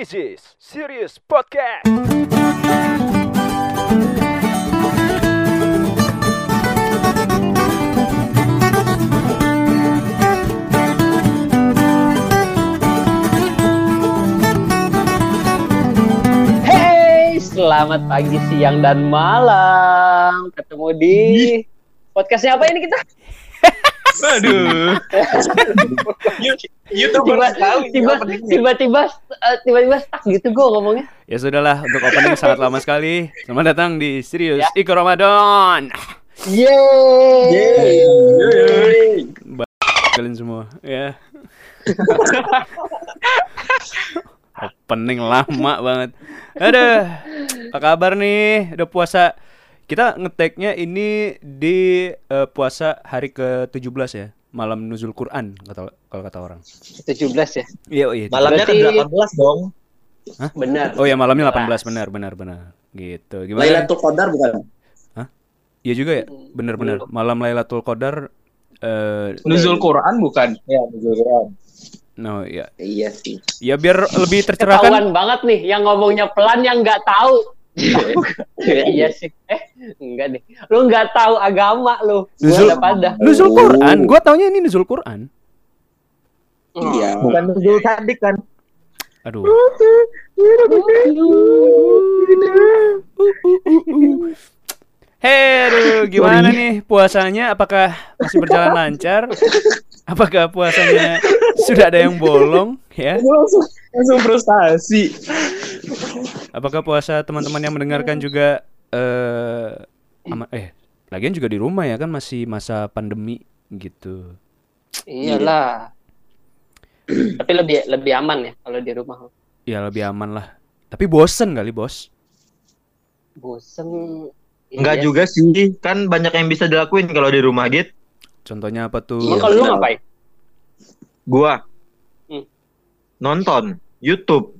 This is Serious Podcast. Hey, selamat pagi, siang, dan malam. Ketemu di podcastnya apa ini kita? Aduh. YouTuber sekali. tiba-tiba, eh, tiba-tiba stuck gitu gue ngomongnya. Ya sudahlah, untuk opening sangat lama sekali. Selamat datang di Serius Ya. Iko Ramadan. Yeay. Kalian semua, ya. opening lama banget. Aduh, apa kabar nih? Udah puasa. Kita ngeteknya ini di eh, puasa hari ke-17 ya. Malam nuzul Quran kata kalau kata orang. 17 ya? Iya, iya. Malamnya ke Berarti- 18 dong. Benar. Oh ya malamnya 18 Jelas. benar benar benar. Gitu. Gimana? Lailatul Qadar bukan? Iya juga ya. Benar benar. Malam Lailatul Qadar eh Nuzul Quran bukan? Ya, nuzul Quran. no ya. Iya sih. Ya biar lebih tercerahkan. Ketahuan banget nih yang ngomongnya pelan yang nggak tahu. Iya sih. Eh, enggak deh. Lu nggak tahu agama lu. Gua Nuzul- udah pada. Nuzul Quran, gua taunya ini Nuzul Quran. Iya. Bukan nuzul sadik kan? Aduh. Hei, aduh, gimana nih puasanya? Apakah masih berjalan lancar? Apakah puasanya sudah ada yang bolong? Ya, Langsung, langsung frustasi. Apakah puasa teman-teman yang mendengarkan juga eh ama- eh lagian juga di rumah ya kan masih masa pandemi gitu. Iyalah. Tapi lebih lebih aman ya kalau di rumah. Ya lebih aman lah. Tapi bosen kali bos. Bosen. Enggak Iya. juga sih. Kan banyak yang bisa dilakuin kalau di rumah gitu. Contohnya apa tuh? Emang kalau lu ngapain? Gua Hmm. nonton YouTube.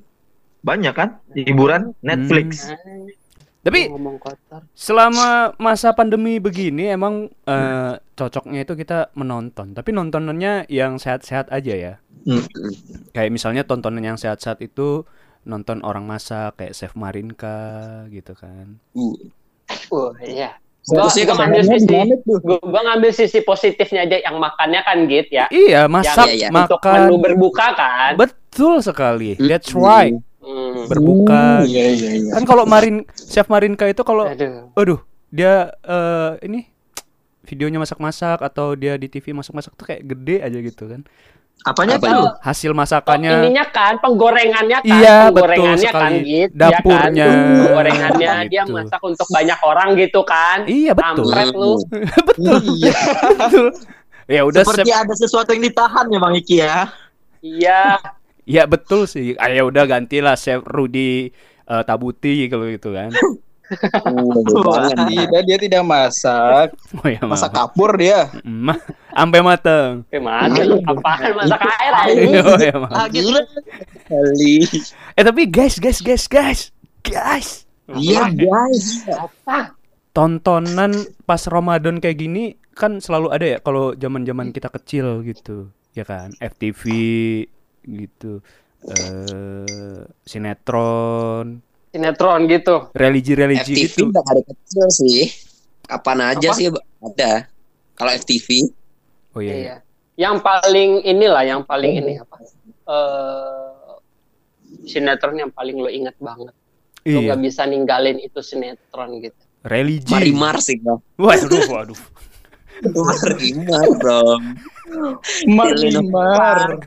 Banyak kan? Hiburan Netflix. Tapi Gua ngomong kotor. selama masa pandemi begini emang eh, cocoknya itu kita menonton. Tapi nontonannya yang sehat-sehat aja ya. Hmm. Kayak misalnya tontonan yang sehat-sehat itu nonton orang masak kayak Chef Marinka gitu kan. Uh, iya. Gua, gua ngambil sisi, gua, gua ngambil sisi positifnya aja yang makannya kan gitu ya. Iya, masak, Yang untuk menu makan. berbuka kan. Betul sekali. That's right. Hmm. Berbuka. Iya iya iya. Kan kalau Marin Chef Marinka itu kalau Aduh. aduh, dia eh, ini videonya masak-masak atau dia di TV masak-masak tuh kayak gede aja gitu kan. Apanya Apa tuh? itu? Hasil Oh, masakannya ininya kan penggorengannya kan, Iya, betul penggorengannya kan sekali. gitu, Dapurnya. ya kan? Penggorengannya dia Gitu. masak untuk banyak orang gitu kan. Iya, betul. Kampret lu. betul. betul. Ya udah Seperti Chef- ada sesuatu yang ditahan ya Bang Iki ya. Iya. Ya betul sih. Ah, ya udah gantilah Chef Rudy eh, Tabuti kalau gitu kan. Tidak dia tidak masak. Oh ya Masak kapur dia. Sampai mateng. Gimana lu? Apaan masak air aja? Oh ya. Kali. Eh tapi guys, guys, guys, guys. Guys, Iya, guys. Apa? tontonan pas Ramadan kayak gini kan selalu ada ya kalau zaman-zaman kita kecil gitu. Ya kan? FTV gitu. Eh sinetron, Sinetron gitu. religi-religi FTV gitu. udah dari kecil sih. Kapan aja Apa? sih ada. Kalau FTV, Oh iya. iya. Iya. Yang paling inilah yang paling ini apa? Eh sinetron yang paling lo inget banget. Lo Iya, gak bisa ninggalin itu sinetron gitu. religi. Marimar sih bro. Waduh, waduh. Marimar dong. Marimar.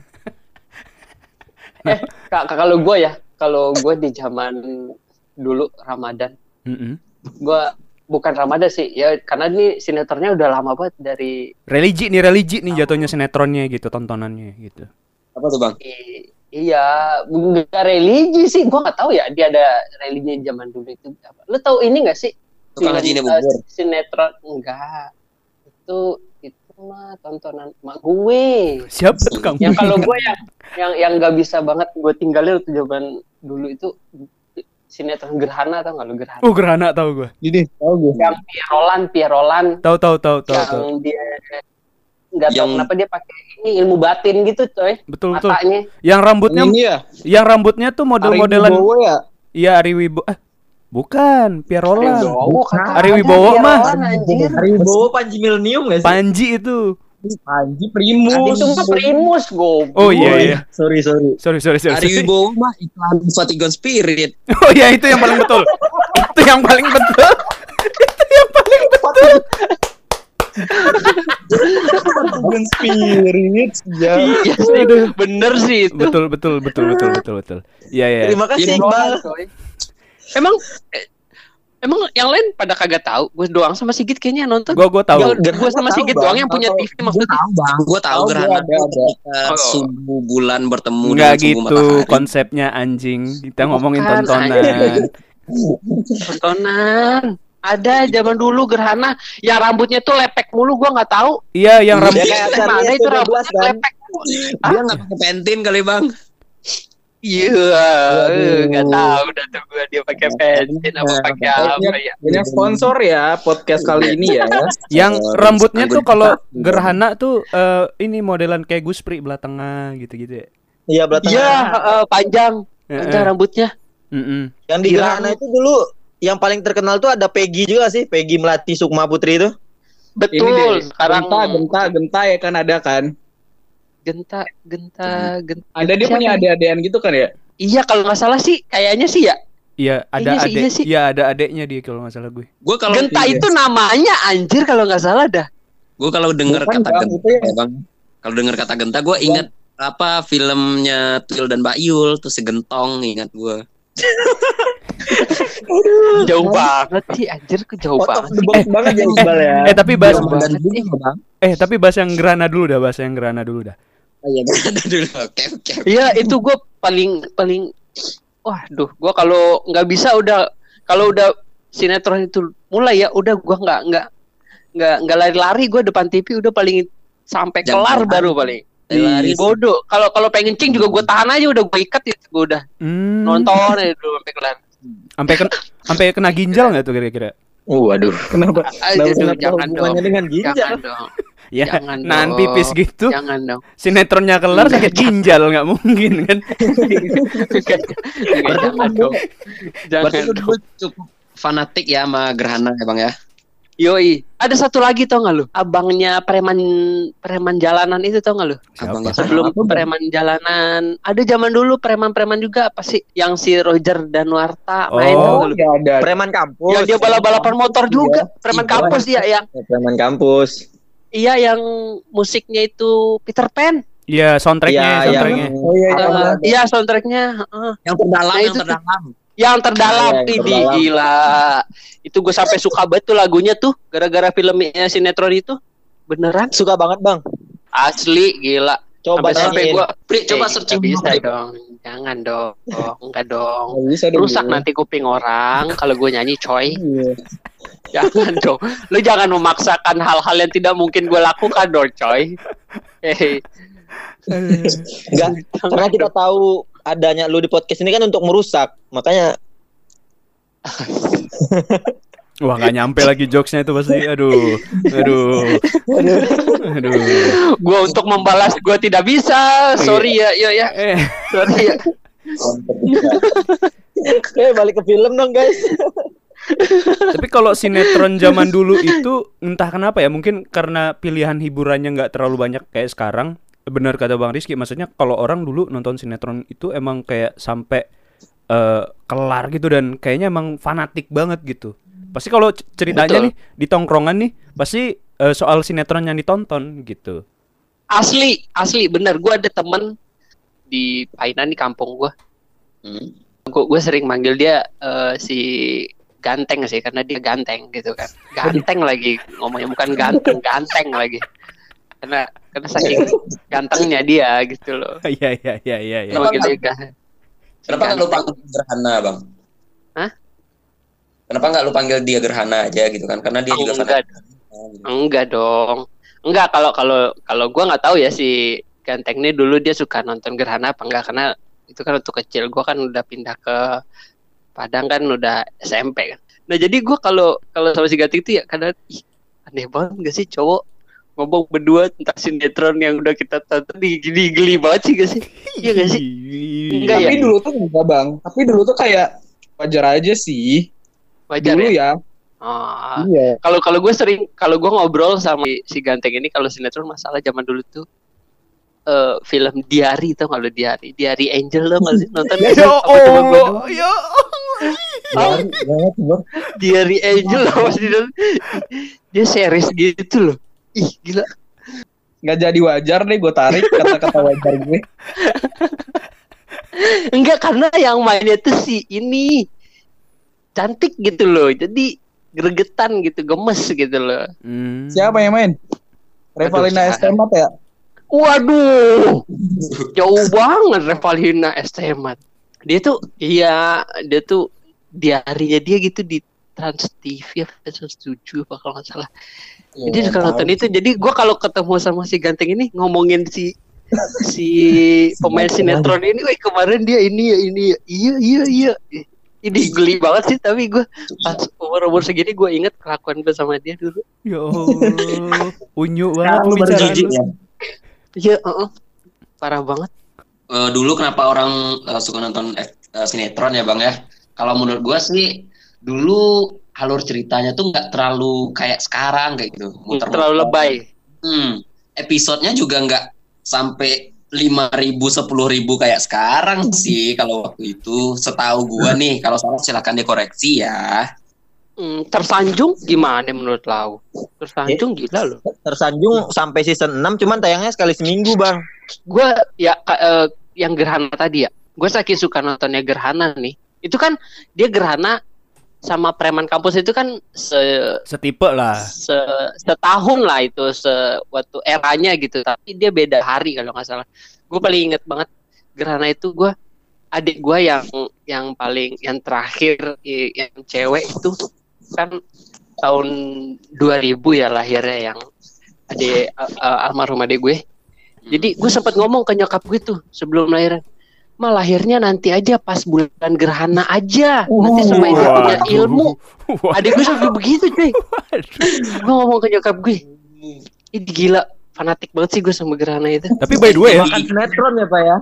Eh, kak, kalau gue ya, kalau gue di zaman dulu Ramadan, Mm-mm. gue bukan Ramadan sih, ya karena ini sinetronnya udah lama banget dari Religi nih, religi nih jatuhnya sinetronnya gitu, tontonannya gitu. Apa tuh bang? i- iya nggak religi sih, gue nggak tahu ya dia ada religi zaman dulu itu apa. Lu tahu ini nggak sih? Tukang sinetron enggak itu mah tontonan mak gue Siapa tuh kamu? yang kalau gue yang yang yang nggak bisa banget gue tinggalin waktu zaman dulu itu sinetron gerhana tau nggak lu gerhana Oh, gerhana tahu gua. Ini tahu gue. yang Pierre Roland Tahu tahu tahu tahu yang tahu. dia nggak tahu Yang- kenapa dia pakai ini ilmu batin gitu coy Betul betul. matanya Yang rambutnya Ini ya. yang rambutnya tuh model-modelan Ari Wibowo ya. Iya Ari Wibowo. Eh, bukan, kagak Ari Wibowo Pierre mah. Hari Wibowo Panji Milenium nggak sih? Panji itu. Panji Primus. itu mah primus go Oh iya iya. Sorry sorry. Sorry sorry sorry. Ari. Wibowo mah iklan Vatican Spirit. Oh iya itu yang paling betul. itu yang paling betul. itu yang paling betul. Bukan Spirit ya. iya sih bener sih itu Betul betul betul betul betul betul. Iya iya. Terima kasih Ini Iqbal. Emang emang yang lain pada kagak tahu gue doang sama Sigit kayaknya nonton Gua gua tahu. Gue sama tahu, Sigit Bang. doang yang punya Tahu. TV maksudnya Tahu bang, gue tahu Tahu, gerhana ada, ada. Oh. subuh bulan bertemu Enggak dengan subuh gitu matahari. konsepnya anjing. Kita ngomongin Bukan, tontonan. tontonan ada zaman dulu gerhana yang rambutnya tuh lepek mulu gue nggak tahu Iya yang Ya rambut kayak Mana itu 13 rambutnya lepek Dia nggak pakai pentin kali bang. Iya eh, nggak tahu dah tuh gue dia pakai pensil apa pakai apa ya Banyak sponsor ya podcast kali ini ya. yang rambutnya tuh kalau kita. gerhana tuh eh, ini modelan kayak Guspri belah tengah gitu-gitu ya. Iya belakang. iya eh, panjang panjang eh. rambutnya Mm-mm. Yang di Girang. Gerhana itu dulu yang paling terkenal tuh ada Peggy juga sih, Peggy Melati Sukma Putri itu. Ini betul deh. sekarang Genta, genta, genta ya kan ada kan. Genta genta genta Ada dia punya adik-adikan gitu kan ya. iya kalau nggak salah sih kayaknya sih ya Iya ada Iya sih, adek. iya sih. Iya ada adeknya dia kalau nggak salah gue. Gue kalau genta itu namanya anjir kalau nggak salah dah gue kalau dengar Bukan, kata Bang, genta ya. bang. Kalau dengar kata genta gue ingat apa filmnya Tuyul dan Mbak Yul tuh segentong ingat gue. jauh banget sih anjir ke jauh Out of banget box banget ya ya. Eh tapi bahas Jauh banget eh tapi bahas yang gerhana dulu dah, bahas yang gerhana dulu dah. Oh iya ada dulu. Oke oke. Iya itu gue paling paling waduh gue kalau nggak bisa udah kalau udah sinetron itu mulai ya udah gue nggak nggak nggak nggak lari-lari gue depan TV udah paling sampai Jangan kelar lari. baru paling Lari sih. bodoh kalau kalau pengen cing juga gue tahan aja udah gue ikat ya gue udah Hmm. nonton aja dulu sampai kelar Sampai kena sampai kena ginjal nggak tuh kira-kira? Waduh. Kenapa? Aduh, Kenapa kenapa jangan dong dengan ginjal? jangan dong Ya, Jangan nahan dong. pipis gitu. jangan dong Sinetronnya kelar sakit ginjal nggak mungkin kan? jangan dong jangan Berarti lu dong cukup fanatik ya sama gerhana ya bang ya. Yoi, ada satu lagi tau gak lu? Abangnya preman preman jalanan itu tau gak lu? Abang Siapa? ya. Sebelum Apa, Bang? preman jalanan, ada zaman dulu preman-preman juga apa sih? Yang si Roger Danuarta main Oh, tau gak lu? ya ada. Preman kampus. Yang dia balap-balapan motor juga, preman Iya. kampus dia yang Preman kampus. Iya yang musiknya itu Peter Pan. Iya, soundtracknya, Iya, soundtracknya. Oh iya, iya. Eh, iya soundtracknya, heeh. Yang terdalam, Nah, yang terdalam. yang terdalam Iya, yang ini terdalam. gila. Itu gue sampai suka banget tuh lagunya tuh gara-gara filmnya sinetron itu. Beneran Suka banget bang. asli gila. Coba sampai sampai gua Pri, coba Eh, searching bisa dong jangan dong oh, enggak dong bisa dong, rusak nanti kuping orang kalau gue nyanyi coy Iya. Jangan dong lu jangan memaksakan hal-hal yang tidak mungkin gue lakukan dong coy eh Enggak. Karena kita tahu adanya lu di podcast ini kan untuk merusak. Makanya Wah nggak nyampe lagi jokesnya itu pasti. Aduh, aduh, aduh. gue untuk membalas gue tidak bisa sorry ya yo ya Eh, sorry ya eh balik ke film dong guys. Tapi kalau sinetron zaman dulu itu entah kenapa ya, mungkin karena pilihan hiburannya nggak terlalu banyak kayak sekarang. Benar kata Bang Rizky, maksudnya kalau orang dulu nonton sinetron itu emang kayak sampai eh, kelar gitu dan kayaknya emang fanatik banget gitu. Pasti kalau ceritanya Betul. nih di tongkrongan nih, pasti eh, soal sinetron yang ditonton gitu. asli asli bener gue ada temen di Painan di kampung gue Hmm. gue sering manggil dia eh, si ganteng sih karena dia ganteng gitu kan ganteng lagi ngomongnya bukan ganteng ganteng lagi karena karena saking gantengnya dia gitu loh Iya iya iya iya. iya. Gua manggil dia ga- Kenapa nggak lu panggil gerhana bang? Hah? Kenapa nggak lu panggil dia gerhana aja gitu kan? Karena dia Oh, juga enggak. fanatik. enggak dong enggak kalau kalau kalau gue nggak tahu ya si ganteng ini dulu dia suka nonton gerhana apa enggak karena itu kan waktu kecil gue kan udah pindah ke Padang kan udah SMP kan nah jadi gue kalau kalau sama si ganteng itu ya kadang ih, aneh banget gak sih cowok ngomong berdua tentang sinetron yang udah kita tonton di gini geli banget sih gak sih? Iya gak sih? Enggak ya? Tapi dulu tuh enggak bang. Tapi dulu tuh kayak wajar aja sih. Wajar dulu ya? ya. Ah. Iya. Kalau kalau gue sering kalau gue ngobrol sama si ganteng ini kalau sinetron masalah zaman dulu tuh eh film Diary tau gak lo Diary Diary Angel lo gak sih nonton? Ya? Allah, ya Oh, Banget, Bang. Diary Angel lah pasti dia, dia series gitu loh. Ih gila. Nggak jadi wajar deh gue tarik kata-kata wajar gue. Enggak karena yang mainnya tuh si ini cantik gitu loh. Jadi gregetan gitu, gemes gitu loh. Hmm. Siapa yang main? Revalina Estemat ya? Waduh, jauh banget Revalina Estemat. Dia tuh, iya, dia tuh diarinya dia gitu di Trans TV apa Trans 7 apa kalau nggak salah. Jadi kalau nonton itu, jadi gua kalau ketemu sama si ganteng ini ngomongin si si pemain sinetron ini, wih kemarin dia ini ya ini ya, iya iya iya. Ini geli banget sih, tapi gua pas umur umur segini gua inget kelakuan gue sama dia dulu. Ya Allah, unyu banget baru pembicaraan ya. Iya, heeh. parah banget. Eh, dulu kenapa orang eh, suka nonton eh, sinetron ya bang ya? Kalau menurut gua sih dulu alur ceritanya tuh nggak terlalu kayak sekarang kayak gitu. Muter-muter. Terlalu lebay. Hmm, episodenya juga nggak sampai lima ribu sepuluh ribu kayak sekarang sih kalau waktu itu setahu gua nih kalau salah silakan dikoreksi ya Hmm, tersanjung gimana menurut lau? Tersanjung gila loh. Tersanjung sampai season 6 cuman tayangnya sekali seminggu, Bang. Gue ya eh, yang gerhana tadi ya. Gue saking suka nontonnya gerhana nih. Itu kan dia gerhana sama preman kampus itu kan se, Setipe lah. se setahun lah itu se waktu eranya gitu. Tapi dia beda hari kalau nggak salah. Gue paling inget banget gerhana itu gue adik gue yang yang paling yang terakhir yang cewek itu kan tahun 2000 ya lahirnya yang adik uh, almarhum adik gue. Jadi gue sempat ngomong ke nyokap gue tuh sebelum lahiran. Mah lahirnya nanti aja pas bulan gerhana aja. Nanti supaya dia punya ilmu. Waduh. Adik gue sampai begitu cuy. Gue ngomong ke nyokap gue. Ini gila fanatik banget sih gue sama gerhana itu. Tapi by the way ya, Makan sinetron ya, Pak ya.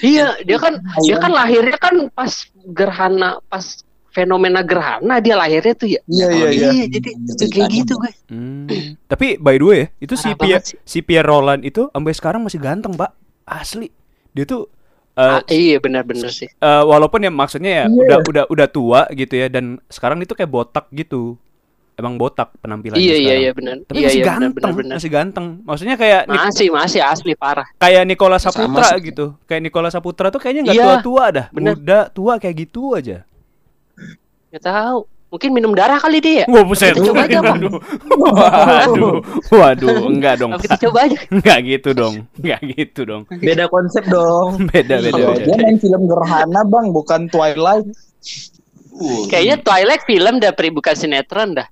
Iya, dia kan dia kan lahirnya kan pas gerhana, pas fenomena gerhana dia lahirnya tuh ya. Iya iya iya. Iya, jadi tuh kayak gitu gue. Hmm. Tapi by the way ya, itu si Pierre, si Pierre Roland itu sampai sekarang masih ganteng, Pak. Asli. Dia tuh eh, Ah, iya benar-benar sih. eh, walaupun ya maksudnya ya Iya. udah udah udah tua gitu ya dan sekarang itu kayak botak gitu. Emang botak penampilannya Iya iya sekarang. iya benar. Tapi Iya masih iya benar ganteng, benar benar. masih ganteng. Maksudnya kayak Masih masih asli parah. kayak Nicola Sama Saputra sih. gitu. Kayak Nicola Saputra tuh kayaknya nggak Iya, tua-tua dah. bener. Muda, tua kayak gitu aja. Gak tahu. Mungkin minum darah kali dia ya. Wah, buset. Kita coba aja, Pak. Waduh. Waduh. Waduh, enggak dong. Apa kita coba aja. Enggak gitu dong. Enggak gitu dong. Beda konsep dong. Beda beda Kalau beda. dia main film gerhana bang, bukan Twilight. Uh, Kayaknya Twilight film dah pri bukan sinetron dah.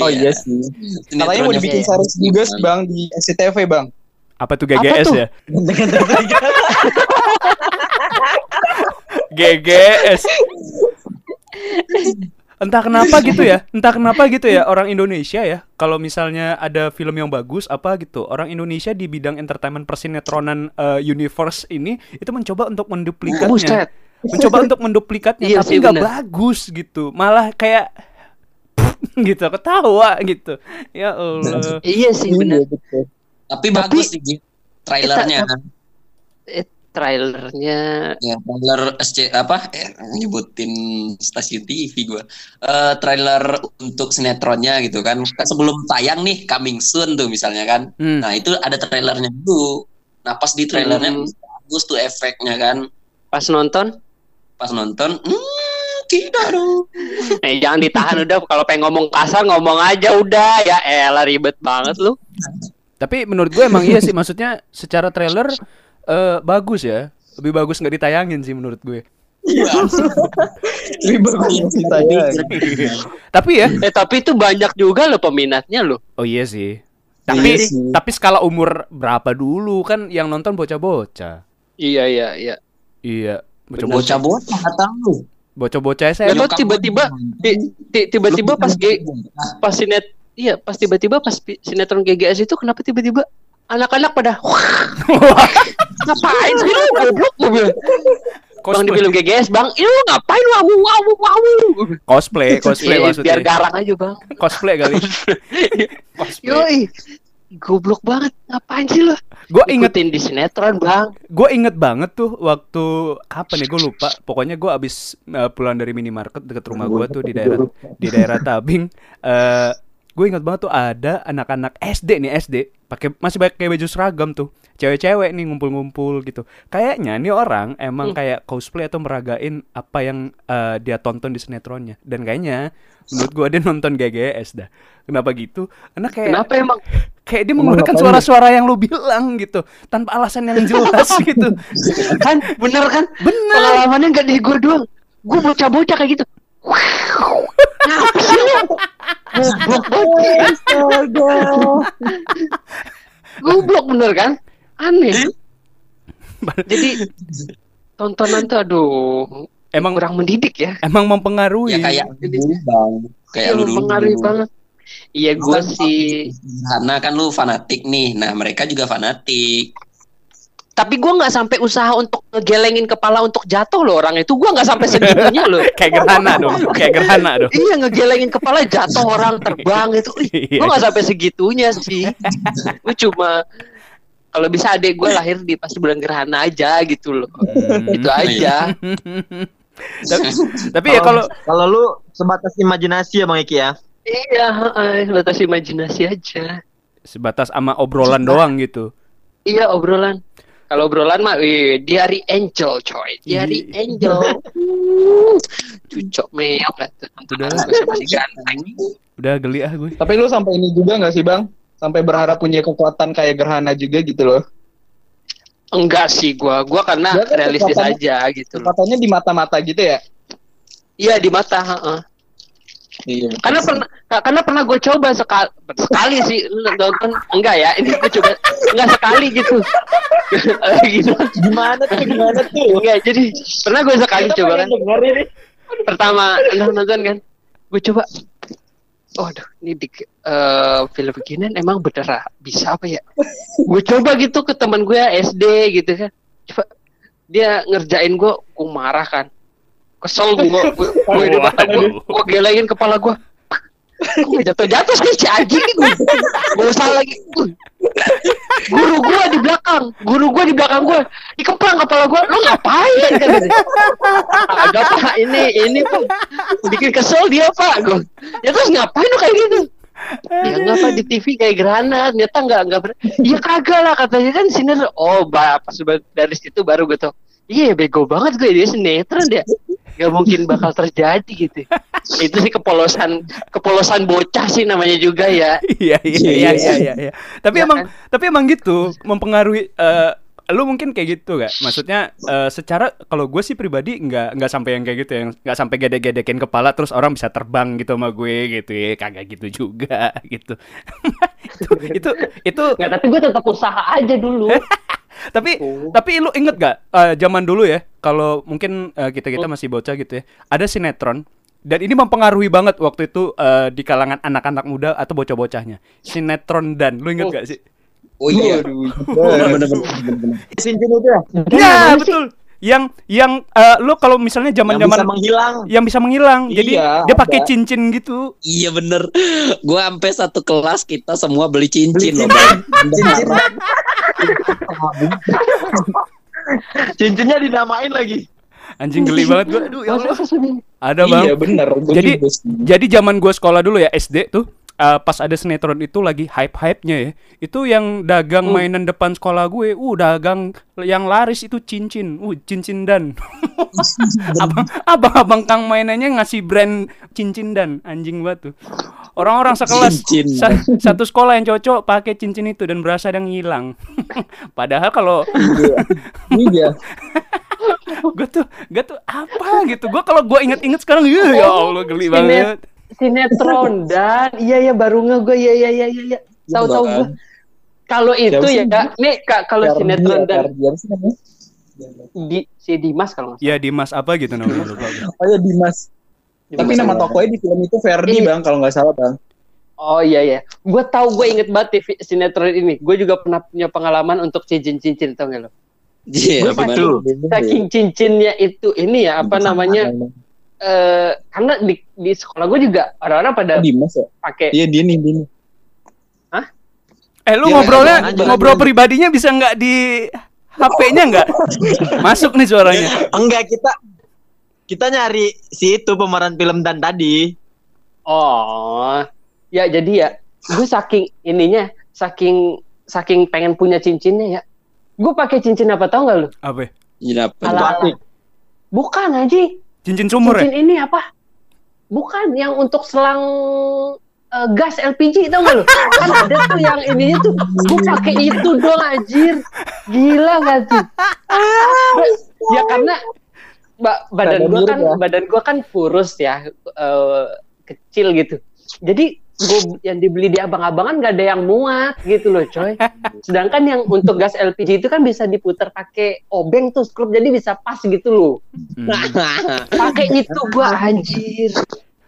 Oh iya sih. Katanya mau dibikin Iya. series juga sih bang di SCTV bang. Apa tuh GGS tuh? ya? GGS. Entah kenapa gitu ya, entah kenapa gitu ya orang Indonesia ya. Kalau misalnya ada film yang bagus apa gitu, orang Indonesia di bidang entertainment persinetronan eh, universe ini itu mencoba untuk menduplikatnya, mencoba untuk menduplikatnya, Iya tapi nggak bagus gitu, malah kayak gitu ketawa gitu. Ya Allah. Iya sih benar. Iya, betul. tapi bagus sih Gi. trailernya Eh, trailernya. Ya trailer SC apa? Eh, nyebutin stasiun TV gua. Eh, trailer untuk sinetronnya gitu kan. Kan sebelum tayang nih coming soon tuh misalnya kan. Hmm. nah itu ada trailernya dulu. Nah pas di trailernya Hmm. bagus tuh efeknya kan. Pas nonton? Pas nonton hmm, tidak dong. Eh jangan ditahan udah. Kalau pengen ngomong kasar ngomong aja udah. Ya elah ribet banget lu. Tapi menurut gue emang iya sih, maksudnya secara trailer eh, bagus ya, lebih bagus nggak ditayangin sih menurut gue. Lebih bagus sih saya. Tapi ya, Eh tapi itu banyak juga loh peminatnya loh. oh iya sih. Tapi Iya sih. tapi skala umur berapa dulu kan yang nonton bocah-bocah. Iya iya iya. Iya, bocah-bocah. bocah-bocah kata lu Bocah-bocah saya tahu tiba-tiba ti- ti- tiba-tiba pas pas sinet iya pas tiba-tiba pas sinetron GGS itu kenapa tiba-tiba anak-anak pada ngapain sih lu goblok gue bilang. Bang di film GGS bang. Lu ngapain? Wow wow wow cosplay cosplay Iya, maksudnya biar garang aja bang. Cosplay kali. Cosplay. Yoi. Goblok banget. Ngapain sih lu? Gue inget ikutin di sinetron bang. Gue inget banget tuh waktu kapan ya? Gue lupa. Pokoknya gue abis uh, pulang dari minimarket deket rumah gue tuh di daerah di daerah Tabing eh gue inget banget tuh ada anak-anak SD nih SD pakai masih pakai baju seragam tuh. Cewek-cewek nih ngumpul-ngumpul gitu. Kayaknya nih orang emang Hmm. kayak cosplay atau meragain apa yang eh, dia tonton di sinetronnya. Dan kayaknya menurut gue dia nonton GGS dah. Kenapa gitu? Karena kayak kenapa emang? kayak dia mengeluarkan suara-suara yang lu bilang gitu. Tanpa alasan yang jelas gitu. Kan bener kan? Bener. Pengalamannya nggak di gue doang. Gue bocah-bocah kayak gitu lu? Goblok bener kan? Aneh. Jadi tontonan tuh aduh emang kurang mendidik ya. emang mempengaruhi Ya kayak kayak lu dulu. mempengaruhi banget. Iya gue sih. Karena kan lu fanatik nih. Nah mereka juga fanatik. Tapi gue nggak sampai usaha untuk ngegelengin kepala untuk jatuh loh orang itu. Gue nggak sampai segitunya loh. kayak gerhana dong kayak gerhana dong Iya ngegelengin kepala jatuh orang terbang itu. Ih, Iya. gue nggak sampai segitunya sih. Gue cuma kalau bisa adik gue lahir di pas bulan gerhana aja gitu loh. Hmm. Itu aja. tapi, tapi ya kalau kalau lu sebatas imajinasi ya Bang Iki ya. Iya, heeh, batas imajinasi aja. sebatas sama obrolan doang gitu Iya obrolan. Kalau obrolan mah, wih, diary angel coy, diary Iya. angel. Cucok meok. Udah. Masih ganteng. udah geli ah gue Tapi lu sampai ini juga nggak sih bang? Sampai berharap punya kekuatan kayak gerhana juga gitu loh. Enggak sih gua, gua karena Dia kan realistis aja gitu loh. Kekuatannya di mata-mata gitu ya? Iya di mata, heeh. Iya. Karena pernah karena pernah gue coba sekali sekali sih nonton enggak ya ini gue coba enggak sekali gitu. Gitu. Gimana tuh? Gimana tuh? enggak jadi pernah gue sekali Kita coba kan. pertama nonton kan? Gue coba oh aduh ini di eh, film beginian emang bener ah, bisa apa ya? Gue coba gitu ke teman gue SD gitu kan. Coba dia ngerjain gue gue marah kan kesel gue gue gue di gue gue gelengin kepala gue gue jatuh jatuh sih si anjing gue gue salah lagi. Guru gue di belakang guru gue di belakang gue dikeplang kepala gue lo ngapain? kan ada pak. Ini ini pak. Bikin kesel dia pak. Gue ya terus ngapain lo kayak gitu? Ya nggak pak. Di TV kayak gerhana ternyata nggak nggak ber iya kagak lah katanya kan sinetron oh bah pas dari situ baru gue tau iya bego banget gue dia sinetron dia nggak mungkin bakal terjadi gitu itu sih kepolosan kepolosan bocah sih namanya juga ya. Iya iya iya iya iya, iya. tapi Ya emang kan? tapi emang gitu mempengaruhi eh, lu mungkin kayak gitu gak maksudnya eh, secara kalau gue sih pribadi nggak nggak sampai yang kayak gitu yang nggak sampai gede-gedekin kepala terus orang bisa terbang gitu sama gue gitu ya. Kagak gitu juga gitu. Itu itu itu nggak tapi gue tetap usaha aja dulu tapi Oh. tapi lu inget gak eh, zaman dulu ya kalau mungkin kita kita masih bocah gitu ya ada sinetron dan ini mempengaruhi banget waktu itu eh, di kalangan anak-anak muda atau bocah-bocahnya sinetron dan lu inget Oh. gak sih Oh iya. Bener-bener. Cincin itu ya. ya betul yang yang eh, lu kalau misalnya Yang bisa zaman-zaman menghilang. yang bisa menghilang jadi Iya, dia pakai cincin gitu Iya bener. Gua sampai satu kelas kita semua beli cincin loh. Cincin. Cincinnya dinamain lagi. anjing geli banget gua. Aduh ya Allah. Ada bang. Iya bener. Gua Jadi jadi zaman gua sekolah dulu ya SD tuh eh, pas ada sinetron itu lagi hype-hype-nya ya. Itu yang dagang mainan depan sekolah gue, uh dagang yang laris itu cincin. Uh cincin dan. abang abang-abang kang mainannya ngasih brand cincin dan anjing tuh. Orang-orang sekelas Cincin. sa- satu sekolah yang cocok pakai cincin itu dan berasa ada yang hilang. Padahal kalau Iya. gue tuh gue tuh apa gitu. Gue kalau gue inget-inget sekarang ya ya Allah geli banget. Sinetron dan iya ya baru nge gue iya iya iya iya iya tahu tahu gue kalau itu Siapa ya kak nih kak kalau Ferdi sinetron ya, dan di si Dimas kalau nggak Ya Dimas apa gitu namanya lupa. Oh iya Dimas. salah. Tapi nama tokonya di film itu Ferdi Iya. bang kalau nggak salah bang. Oh iya iya, gue tahu gue inget banget TV sinetron ini. Gue juga pernah punya pengalaman untuk cincin-cincin tau gak lo? Iya, saking- tuh? Saking cincinnya itu ini ya apa namanya? Eh karena di di sekolah gue juga orang-orang pada Dimas ya? pakai Iya dia nih, dia nih. Eh lu Iya, ngobrolnya lanjut, ngobrol lanjut. pribadinya bisa nggak di HP-nya nggak? Masuk nih suaranya. Enggak kita kita nyari si itu pemeran film dan tadi. Oh, ya jadi ya, gue saking ininya, saking saking pengen punya cincinnya ya, gue pakai cincin apa tau nggak lu? Apa? ya? Iya, apa? Bukan aja, Cincin sumur ya? cincin ini apa? Bukan yang untuk selang eh, gas LPG tau nggak lu? Kan ada tuh yang ininya tuh, gue pakai itu dong anjir, gila gak tuh? ya karena ba- badan Badan gue kan ya. badan gua kan kurus ya eh, kecil gitu jadi gua yang dibeli di abang-abangan gak ada yang muat gitu loh coy sedangkan yang untuk gas LPG itu kan bisa diputar pakai obeng tuh skrup jadi bisa pas gitu loh Hmm. pakai itu gua anjir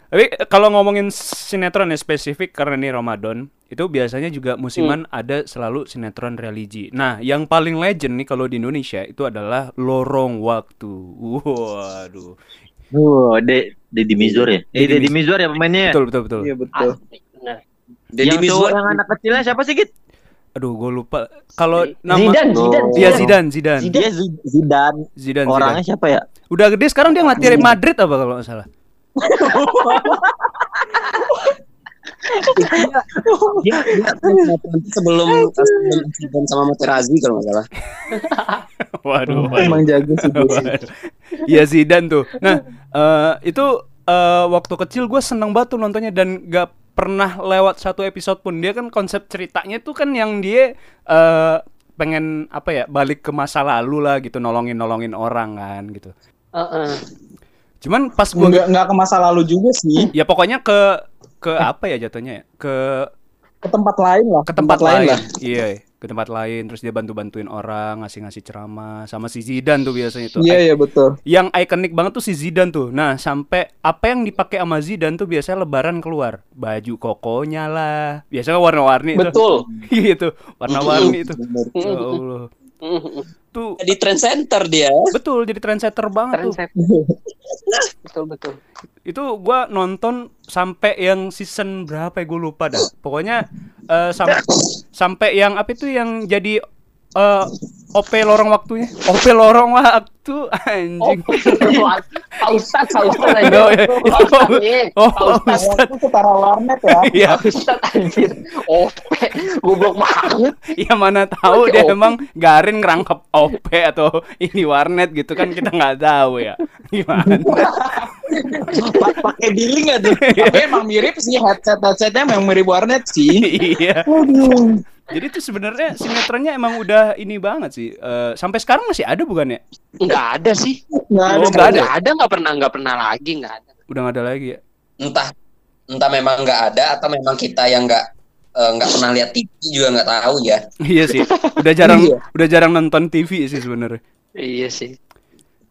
Tapi kalau ngomongin sinetron ya spesifik karena ini Ramadan, itu biasanya juga musiman ada selalu sinetron religi. Nah, yang paling legend nih kalau di Indonesia itu adalah Lorong Waktu. Waduh. Oh, De Deddy Mizwar ya? Eh, Deddy Deddy Mizwar ya pemainnya ya? Betul betul betul. Iya betul. benar Deddy yang cowok Mizwar yang anak kecilnya siapa sih, Git? Aduh, gue lupa. Kalau nama Zidan Zidan Iya Zidane, Zidane. Dia Zid- Zidane. Zidane, Orangnya Zidane. siapa ya? Udah gede sekarang dia ngelatih Madrid apa kalau nggak salah. dia, dia sebelum sebelum sebelum sama Materazzi kalau nggak salah. Waduh. Emang jago sih. Iya Zidane tuh. Nah, eh, itu eh, waktu kecil gue seneng banget tuh nontonnya dan gak pernah lewat satu episode pun. Dia kan konsep ceritanya tuh kan yang dia eh, pengen apa ya balik ke masa lalu lah gitu nolongin nolongin orang kan gitu. Heeh. Cuman pas gue Nggak, nggak ke masa lalu juga sih. ya pokoknya ke ke apa ya jatuhnya ya ke Ke tempat lain lah. ke tempat, lain lain, lah. iya ke tempat lain terus dia bantu bantuin orang ngasih ngasih ceramah sama si Zidane tuh biasanya tuh Iya iya betul. yang ikonik banget tuh si Zidane tuh. Nah, sampai apa yang dipakai sama Zidane tuh biasanya lebaran keluar. Baju kokonya lah. Biasanya warna-warni itu. betul gitu. Warna-warni itu. Bener. Ya Allah. Tuh Jadi trend center dia. betul jadi trendsetter banget tuh. Trendset. betul betul Itu gua nonton sampai yang season berapa ya gue lupa dah. Pokoknya eh, sam- sampai yang apa itu yang jadi eh, OP lorong waktunya. OP lorong waktu anjing. Pak Ustadz, Pak Ustadz aja. Oh, iya. Pak Ustadznya, Oh, Pak Ustadz. Ustadz. Itu warnet ya. Iya. Pak Ustadz anjir. OP, goblok banget. Ya mana tahu dia emang garin ngerangkap OP atau ini warnet gitu kan kita nggak tahu ya. Gimana? Pa- Pakai billing nggak tuh? Tapi emang mirip sih headset headsetnya emang mirip warnet sih. iya. Jadi tuh sebenarnya sinetronnya emang udah ini banget sih. Eh, sampai sekarang masih ada bukan ya? Nggak ada sih. Nggak ada. Oh, ada. Nggak ada, nggak pernah, nggak pernah lagi, nggak ada. Udah nggak ada lagi ya. Entah entah memang nggak ada atau memang kita yang nggak eh, nggak pernah lihat TV juga nggak tahu ya. Iya sih. Udah jarang Iya. udah jarang nonton TV sih sebenarnya. Iya sih.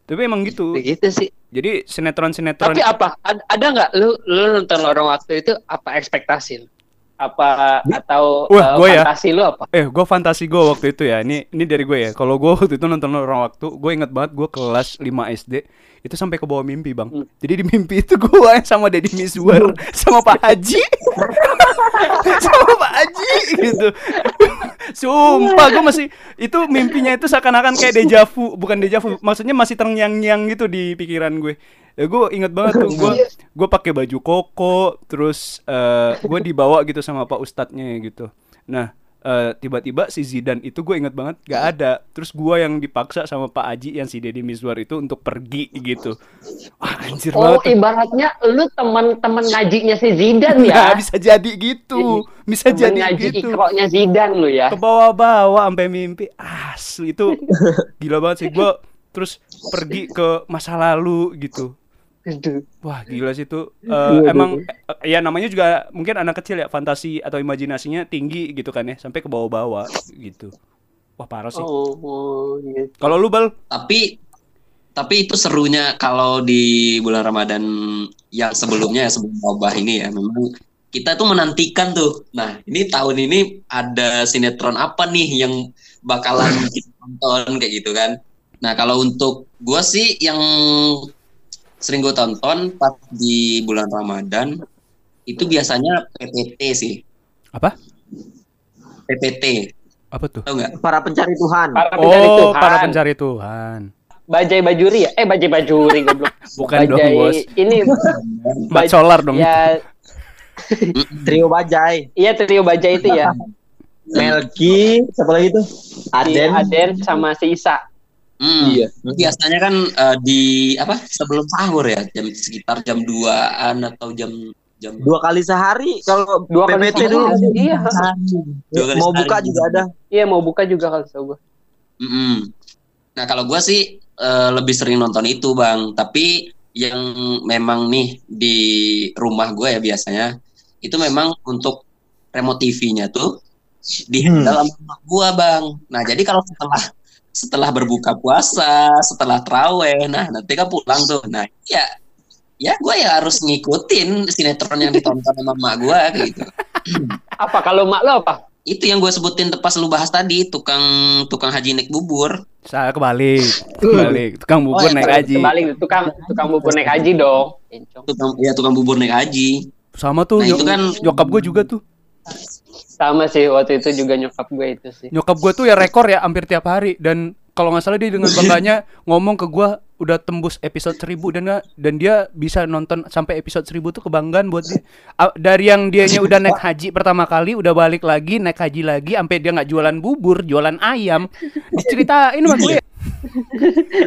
Tapi emang gitu. Begitu sih. Jadi sinetron-sinetron Tapi apa? Ad- ada nggak lu lu nonton lorong waktu itu apa ekspektasi lu? Apa atau Wah, uh, gua ya. fantasi lu apa? Eh, gue fantasi gue waktu itu ya. Ini ini dari gue ya. Kalau gue waktu itu nonton orang waktu, gue inget banget gue kelas 5 SD itu sampai ke bawah mimpi bang. Hmm. Jadi di mimpi itu gue sama Deddy Mizwar sama Pak Haji, sama Pak Haji gitu. Sumpah gue masih itu mimpinya itu seakan-akan kayak dejavu, bukan dejavu, maksudnya masih terngiang-ngiang gitu di pikiran gue. Ya gue inget banget tuh gue gue pakai baju koko, terus eh gue dibawa gitu sama Pak Ustadznya gitu. Nah eh, tiba-tiba si Zidan itu gue inget banget gak ada. Terus gue yang dipaksa sama Pak Aji yang si Deddy Mizwar itu untuk pergi gitu. Wah anjir Oh, banget. ibaratnya lu teman-teman ngajinya si Zidan Nah, ya. bisa jadi gitu. Bisa Temen jadi ngaji gitu. ikroknya Zidan lu ya. Ke bawah-bawah sampai mimpi. Asli itu gila banget sih gue terus pergi ke masa lalu gitu. Wah gila sih itu Eh, emang eh, ya namanya juga mungkin anak kecil ya fantasi atau imajinasinya tinggi gitu kan ya sampai ke bawah-bawah gitu. Wah parah sih. Oh, oh, gitu. Kalau lu bal, Tapi tapi itu serunya kalau di bulan Ramadan yang sebelumnya ya sebelum wabah ini ya memang kita tuh menantikan tuh. Nah, ini tahun ini ada sinetron apa nih yang bakalan kita tonton kayak gitu kan. Nah, kalau untuk gua sih yang sering gue tonton pas di bulan Ramadan itu biasanya PPT sih. Apa? PPT, Apa tuh? nggak? Para pencari Tuhan. Para pencari Oh, Tuhan. para pencari Tuhan. Bajai Bajuri ya? Eh Bajai Bajuri goblok. Bukan dong, Bajai Bos. ini Mat solar dong. ya Trio Bajai. iya trio Bajai itu ya. Melki, siapa lagi tuh? Aden, Aden. Aden sama si Isa. Hmm. Iya. Biasanya kan eh, di apa sebelum sahur ya, jam sekitar jam 2-an atau jam jam Dua kali sehari kalau Dua kali PPT dulu. Iya. Dua kali Mau sehari. buka juga ada. Iya mau buka juga kalau tahu gue. Mm-mm. Nah kalau gua sih eh, lebih sering nonton itu bang, tapi yang memang nih di rumah gua ya biasanya itu memang untuk remote TV-nya tuh di Hmm. dalam rumah gua bang. Nah jadi kalau setelah setelah berbuka puasa, setelah traweh, nah nanti kan pulang tuh. Nah ya ya gua ya harus ngikutin sinetron yang ditonton sama emak gua kayak gitu. Apa kalau mak lo apa? Itu yang gue sebutin pas lu bahas tadi, tukang tukang haji naik bubur. Saya kebalik. Kebalik. Tukang bubur Oh, ya, naik haji. Kembali tukang tukang bubur naik haji dong. Tukang ya tukang bubur naik haji. Sama tuh Nah, itu kan- nyokap gue juga tuh. Sama sih waktu itu juga nyokap gue itu sih. Nyokap gue tuh ya rekor ya hampir tiap hari dan kalau nggak salah dia dengan bangganya ngomong ke gue udah tembus episode 1000 dan nggak- dan dia bisa nonton sampai episode 1000 tuh kebanggaan buat dia. A- Dari yang dianya udah naik haji pertama kali, udah balik lagi naik haji lagi sampai dia nggak jualan bubur, jualan ayam. Diceritain sama gue.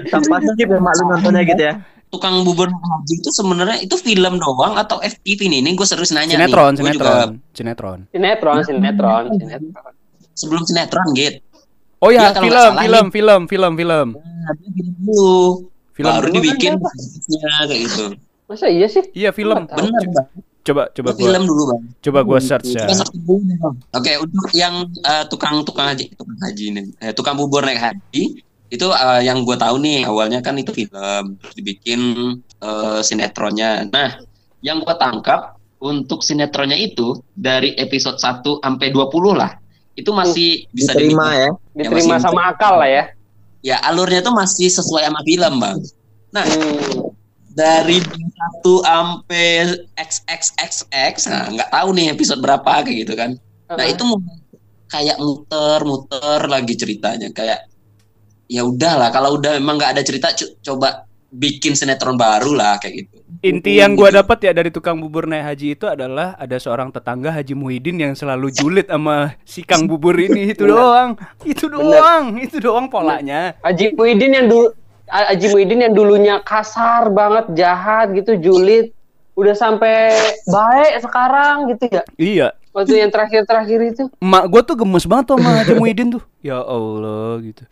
Tanpa skip ya mak lu nontonnya gitu ya. Tukang bubur haji itu sebenarnya itu film doang atau FTV nih? Ini gue serius nanya Sinetron, nih. Gua juga sinetron, sinetron. Sinetron, sinetron, sinetron. sebelum sinetron gitu. Oh ya, Iya, kalau film, salah film, film, film, film. Nah, film dulu. Film Baru dulu dibikin kan, kayak gitu. Masa iya sih? Iya, film. Bener bang. Coba coba gua film dulu bang. coba gua search ya. Nih. Oke untuk yang eh, tukang tukang haji tukang haji nih, eh, tukang bubur naik haji itu eh, yang gue tahu nih awalnya kan itu film terus dibikin eh, sinetronnya. Nah yang gue tangkap untuk sinetronnya itu dari episode 1 sampai 20 lah itu masih bisa Diterima ya. Diterima masih- sama akal lah ya. ya alurnya tuh masih sesuai sama film bang. Nah Hmm. dari 1 sampai XXXX nah nggak tahu nih episode berapa kayak gitu kan. Nah itu kayak muter-muter lagi ceritanya kayak ya udahlah kalau udah emang nggak ada cerita co- coba bikin sinetron baru lah kayak gitu. Inti yang gua dapat ya dari tukang bubur naik haji itu adalah ada seorang tetangga Haji Muhyiddin yang selalu julid sama si Kang bubur ini itu doang. Itu doang, itu doang polanya. Haji Muhyiddin yang dulu Haji Muhyiddin yang dulunya kasar banget, jahat gitu, julid, udah sampai baik sekarang gitu ya. Iya. Waktu yang terakhir-terakhir itu. Emak gua tuh gemes banget sama Haji Muhyiddin tuh. Ya Allah gitu.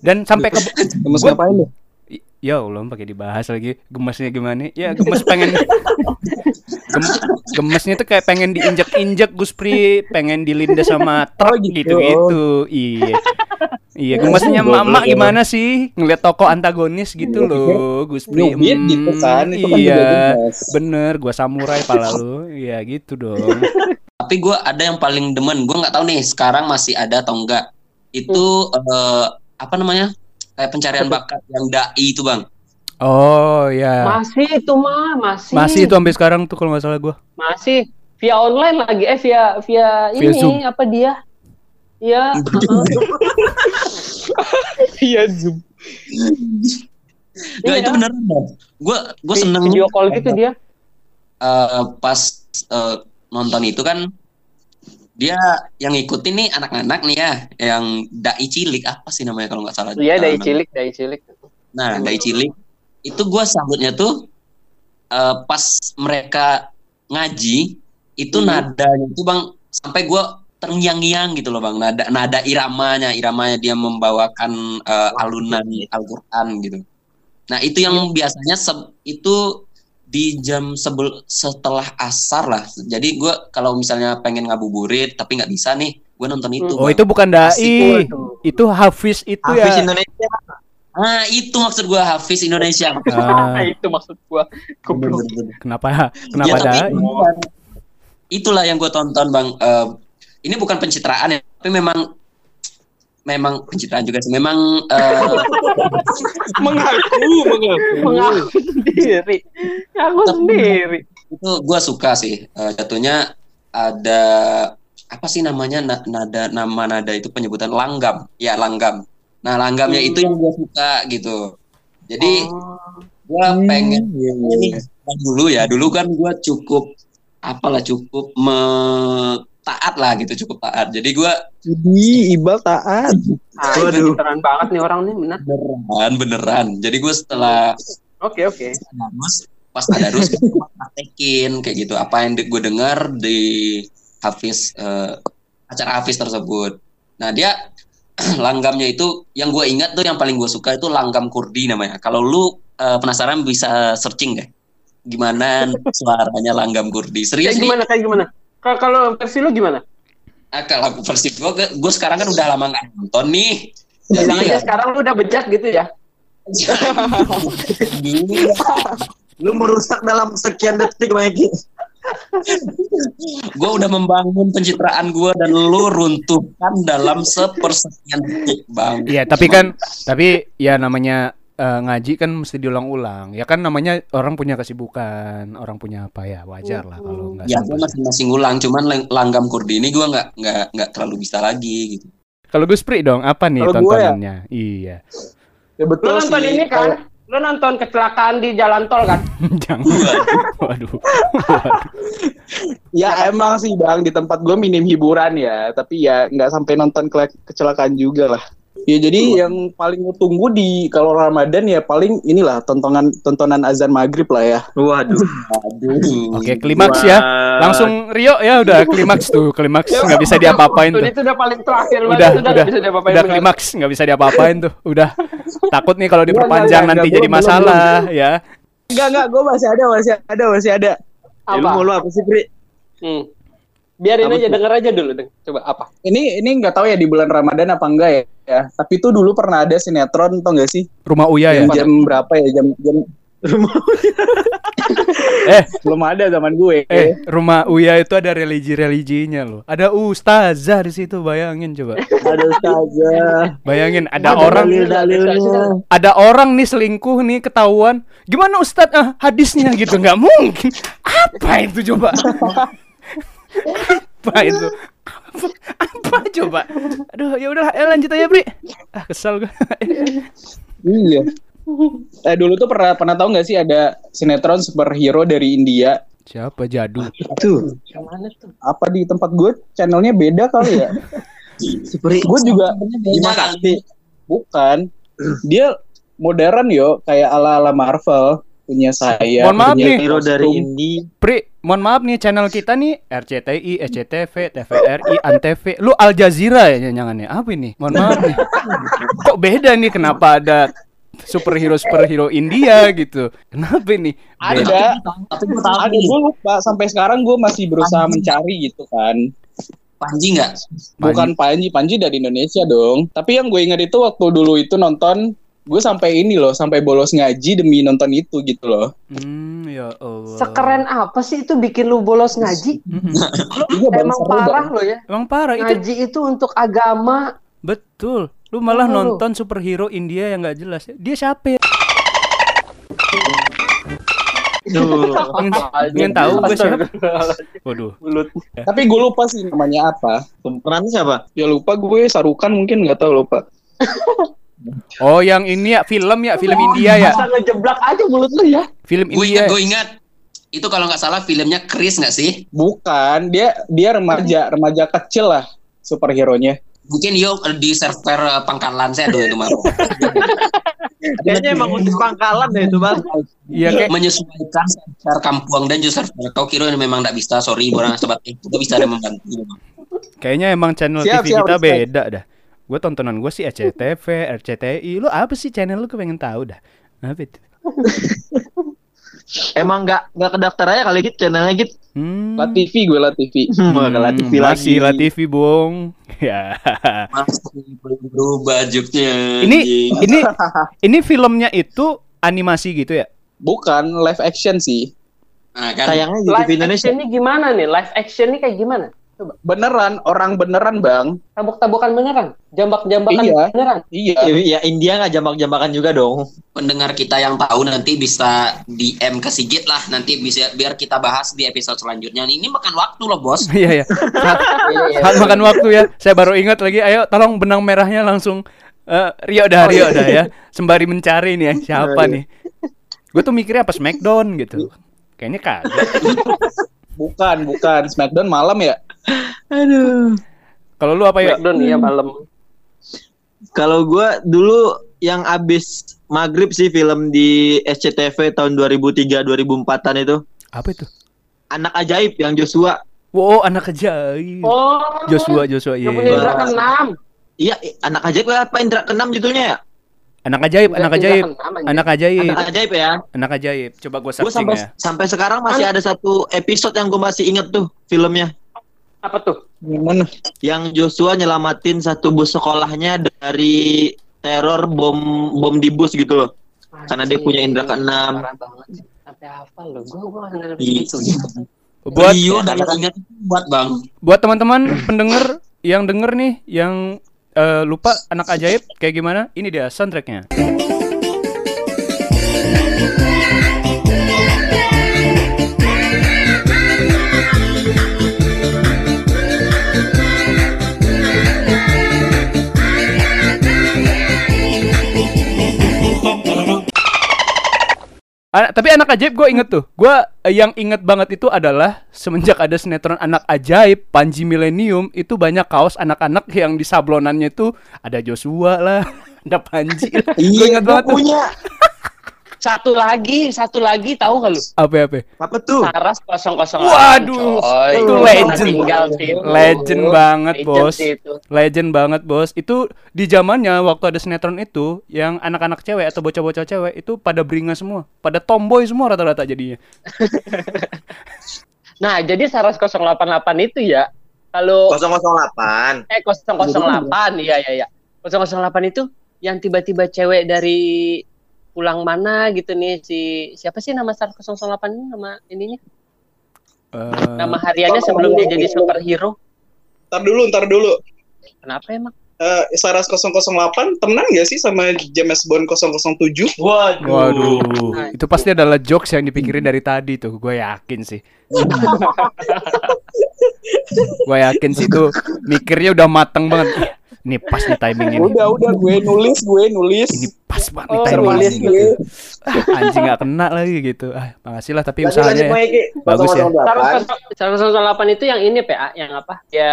Dan sampai ke Gemes Gua- ngapain lu? Ya Allah pakai dibahas lagi gemesnya gimana? Ya gemes pengen Gem- gemesnya tuh kayak pengen diinjek-injek Guspri, pengen dilindas sama truk gitu. gitu-gitu. Iya. Iya, gemesnya mama gimana sih? Ngeliat toko antagonis gitu loh, Guspri. Nyubit gitu kan, itu kan iya. Bener, gua samurai pala lu. Iya gitu dong. Tapi gue ada yang paling demen gue nggak tahu nih sekarang masih ada atau enggak itu eh, apa namanya kayak pencarian bakat yang dai itu bang. Oh ya. Masih itu mah, masih. Masih itu sampai sekarang tuh kalau nggak salah gua. Masih via online lagi eh via via, Via ini Zoom. apa dia? Heeh. Iya Zoom. Nggak, Iya. itu beneran bang. Gue gue seneng video call gitu dia. eh, pas eh, nonton itu kan dia yang ngikutin nih anak-anak nih ya yang dai cilik apa sih namanya kalau nggak salah Iya, dari Eh, cilik, dari cilik. nah dai cilik itu gue sambutnya tuh eh, pas mereka ngaji itu Hmm. nadanya itu bang sampai gue terngiang-ngiang gitu loh bang nada nada iramanya iramanya dia membawakan eh, alunan Al-Quran gitu nah itu yang Iya. biasanya se- itu di jam sebel setelah asar lah jadi gue kalau misalnya pengen ngabuburit tapi nggak bisa nih gue nonton itu Oh, Bang. itu bukan dai. Itu Hafiz itu Hafiz ya. Indonesia. ah itu maksud gue Hafiz Indonesia Ah, itu maksud gua. Goblok. kenapa kenapa Ya, tapi dai? itulah yang gue tonton bang. Eh, ini bukan pencitraan ya, tapi memang memang pencitraan juga sih. Memang eh, mengaku, mengaku. Mengaku sendiri. Aku Tapi- sendiri. itu gue suka sih. Eh, jatuhnya ada apa sih namanya Na- nada nama nada itu penyebutan langgam. Ya langgam. Nah langgamnya itu yang gue suka gitu. Jadi Oh. gue pengen iya. Bang, dulu ya dulu kan gue cukup apalah cukup me- taat lah gitu cukup taat jadi gue Jadi Ibal taat. Ah, Waduh. beneran banget nih orang nih bener. beneran beneran jadi gue setelah Oke oke. tadarus pas tadarus gue praktekin kayak gitu apa yang gue dengar di Hafiz eh, acara Hafiz tersebut nah dia langgamnya itu yang gue ingat tuh yang paling gue suka itu langgam Kurdi namanya kalau lu eh, penasaran bisa searching deh gimana suaranya langgam Kurdi serius Kayak gimana kayak gimana? Ka- Kalau versi lu gimana? Ah, kalau versi gue, gue sekarang kan udah lama nggak nonton nih. Jadi ya, sekarang lu udah bejat gitu ya. Lu merusak dalam sekian detik, Mikey. gue udah membangun pencitraan gue dan lu runtuhkan dalam sepersekian detik, bang. Iya, tapi kan tapi ya namanya eh, ngaji kan mesti diulang-ulang. Ya kan namanya orang punya kesibukan, orang punya apa ya, wajar lah kalau nggak Ya gue masih masih ngulang, cuman lang- langgam kurdi ini gue nggak nggak nggak terlalu bisa lagi gitu. Kalau Gus Pri dong, apa nih gua ya? tontonannya? Iya. Ya Lu betul nonton sih. ini kan? Lu nonton kecelakaan di jalan tol kan? Jangan. Waduh. Waduh. Ya emang sih bang di tempat gue minim hiburan ya, tapi ya nggak sampai nonton ke- kecelakaan juga lah. Ya jadi yang paling gue tunggu di kalau Ramadan ya paling inilah tontonan tontonan azan maghrib lah ya. Waduh. Aduh. Oke, klimaks ya. Langsung Rio ya udah klimaks tuh, klimaks nggak bisa diapa-apain Tuh, tuh. itu udah paling terakhir Udah, banget, udah, nggak bisa diapa-apain Udah klimaks nggak bisa diapa-apain tuh. Udah takut nih kalau Enggak, diperpanjang enggak, nanti enggak, jadi masalah ya. Enggak enggak, gue masih ada masih ada masih ada. Ya, lu Apa? mau lu apa sih, Pri? Hmm. Biarin Apa aja, tuh? denger aja dulu. Deng. Coba apa? Ini ini nggak tahu ya di bulan Ramadan apa enggak ya. ya. Tapi itu dulu pernah ada sinetron tau gak sih? Rumah Uya ya. Yang jam berapa ya jam jam Eh, belum ada zaman gue. eh, rumah Uya itu ada religi-religinya loh. Ada ustazah di situ, bayangin coba. Ada saja. Bayangin ada Ada orang ada orang nih selingkuh nih ketahuan. Gimana Ustadz ah, hadisnya gitu nggak mungkin. Apa itu coba? apa itu? Apa, apa coba? Aduh, ya udah, ya lanjut aja, Bri. Ah, kesel gue. Iya. Eh dulu tuh pernah pernah tahu nggak sih ada sinetron superhero dari India? Siapa jadu? Itu. Yang mana tuh? Apa di tempat gue channelnya beda kali ya? Seperti gue juga Sakti. Bukan. Dia modern yo, kayak ala-ala Marvel punya saya. Mohon maaf punya nih. hero dari. Indi. Pri, mohon maaf nih channel kita nih RCTI, SCTV, TVRI, Antv. Lu Al Jazeera ya nyanyangannya. Apa ini? Mohon maaf nih. Kok beda nih kenapa ada superhero superhero India gitu? Kenapa ini? Beda. Ada, Tapi gue tahu ada gue lupa sampai sekarang gue masih berusaha mencari gitu kan. Panji nggak? Bukan Panji, Panji dari Indonesia dong. Tapi yang gue ingat itu waktu dulu itu nonton, gue sampai ini loh, sampai bolos ngaji demi nonton itu gitu loh. Hmm, ya Allah. Sekeren apa sih itu bikin lu bolos ngaji? Mm-mm. Iya, Emang parah lo ya. Emang parah itu. Ngaji itu untuk agama. Betul. Lu malah lu? nonton superhero India yang nggak jelas. Dia siapa ya? Pengen, pengen tahu gue siapa? Waduh. Mulut. Tapi gue lupa sih namanya apa. Pemerannya siapa? Ya lupa gue Sarukan mungkin nggak tahu lupa. Oh, yang ini ya film ya, film India ya. Bisa ngejeblak aja mulut lu ya. Film Gue India. ingat, gue ingat. Itu kalau nggak salah filmnya Chris nggak sih? Bukan, dia dia remaja remaja kecil lah superhero-nya. Mungkin yo di server eh, pangkalan saya dulu itu mah. Kayaknya emang untuk pangkalan deh itu, Bang. Iya kayak menyesuaikan server kampung dan juga server kau kira ini memang tidak bisa sorry orang sobat itu bisa ada membantu kayaknya emang channel Siap, TV siap, kita respect. beda dah. Gue tontonan gue sih RCTV, RCTI. Lu apa sih channel lu gue pengen tahu dah. Apa itu? Emang nggak nggak kedaftar aja kali gitu channelnya gitu. Hmm. La TV gue La TV. Hmm, TV lagi. Masih TV, Bung. Ya. masih belum berubah juknya Ini ini ini filmnya itu animasi gitu ya? Bukan live action sih. Nah, kan Sayangnya di Live TV Indonesia. action ini gimana nih? Live action ini kayak gimana? Coba. Beneran, orang beneran bang. Tabok-tabokan beneran? Jambak-jambakan Iya. beneran? Iya. Ya India nggak jambak-jambakan juga dong. pendengar kita yang tahu nanti bisa DM ke Sigit lah nanti bisa biar kita bahas di episode selanjutnya. Ini makan waktu loh, Bos. Iya ya. Saat, Iya, iya. saat makan waktu ya. Saya baru ingat lagi. Ayo tolong benang merahnya langsung eh, Rio dah Rio dah ya. Sembari mencari nih ya siapa nih. Gue tuh mikirnya apa Smackdown gitu. Kayaknya kagak. Bukan, bukan. Smackdown malam ya? Aduh. Kalau lu apa ya? Smackdown iya malam. Kalau gua dulu yang abis maghrib sih film di SCTV tahun 2003 2004-an itu Apa itu? anak ajaib yang Joshua. Wow, anak ajaib. Oh. Joshua, Joshua, iya. Iya. indra keenam. Iya, anak ajaib apa Indra keenam judulnya ya? Anak ajaib, anak ajaib, anak ajaib, Anak ajaib ya. anak ajaib. Coba gue Gue searching sampai ya. sampai sekarang masih ada satu episode yang gue masih inget tuh filmnya. Apa tuh? Gimana? Yang Joshua nyelamatin satu bus sekolahnya dari teror bom bom di bus gitu loh. Karena dia punya indra keenam. Sampai hafal loh. Iya. gitu. Buat Rio dan ingat buat Bang. buat teman-teman pendengar yang denger nih, yang eh, lupa anak ajaib kayak gimana? Ini dia soundtracknya. Ah, tapi anak ajaib gue inget tuh. Gue yang inget banget itu adalah semenjak ada sinetron anak ajaib Panji Millennium itu banyak kaos anak-anak yang di sablonannya itu ada Joshua lah, ada Panji. lah. Gue Iya, inget banget punya. Satu lagi, satu lagi tahu nggak lu? Apa apa? Apa tuh? Saras 008. Waduh, coy. itu legend. tinggal. Legend banget, Legend bos. itu. Legend banget bos. Itu di zamannya waktu ada sinetron itu, yang anak-anak cewek atau bocah-bocah cewek itu pada beringas semua, pada tomboy semua rata-rata jadinya. Nah, jadi Saras 088 itu ya kalau 008. eh 008 iya iya iya. 008 itu yang tiba-tiba cewek dari pulang mana gitu nih si siapa sih nama Saras 008 ini nama ininya? Eh, Nama hariannya sebelum dia jadi superhero. Ntar dulu, ntar dulu. Kenapa emang? Eh, Saras 008 temenan gak sih sama James Bond 007? Waduh. Waduh, Nah, itu pasti adalah jokes yang dipikirin dari tadi tuh, gue yakin sih. gue yakin sih itu mikirnya udah mateng banget. Ini pas nih timingnya nih. Udah, udah gue nulis, gue nulis. Ini pas banget nih Oh, timingnya nulis nih, gitu. Ah, anjing nggak kena lagi gitu. Ah, makasih lah tapi usahanya ya. Bagus ya. Saras 008 itu yang ini PA, yang apa? Ya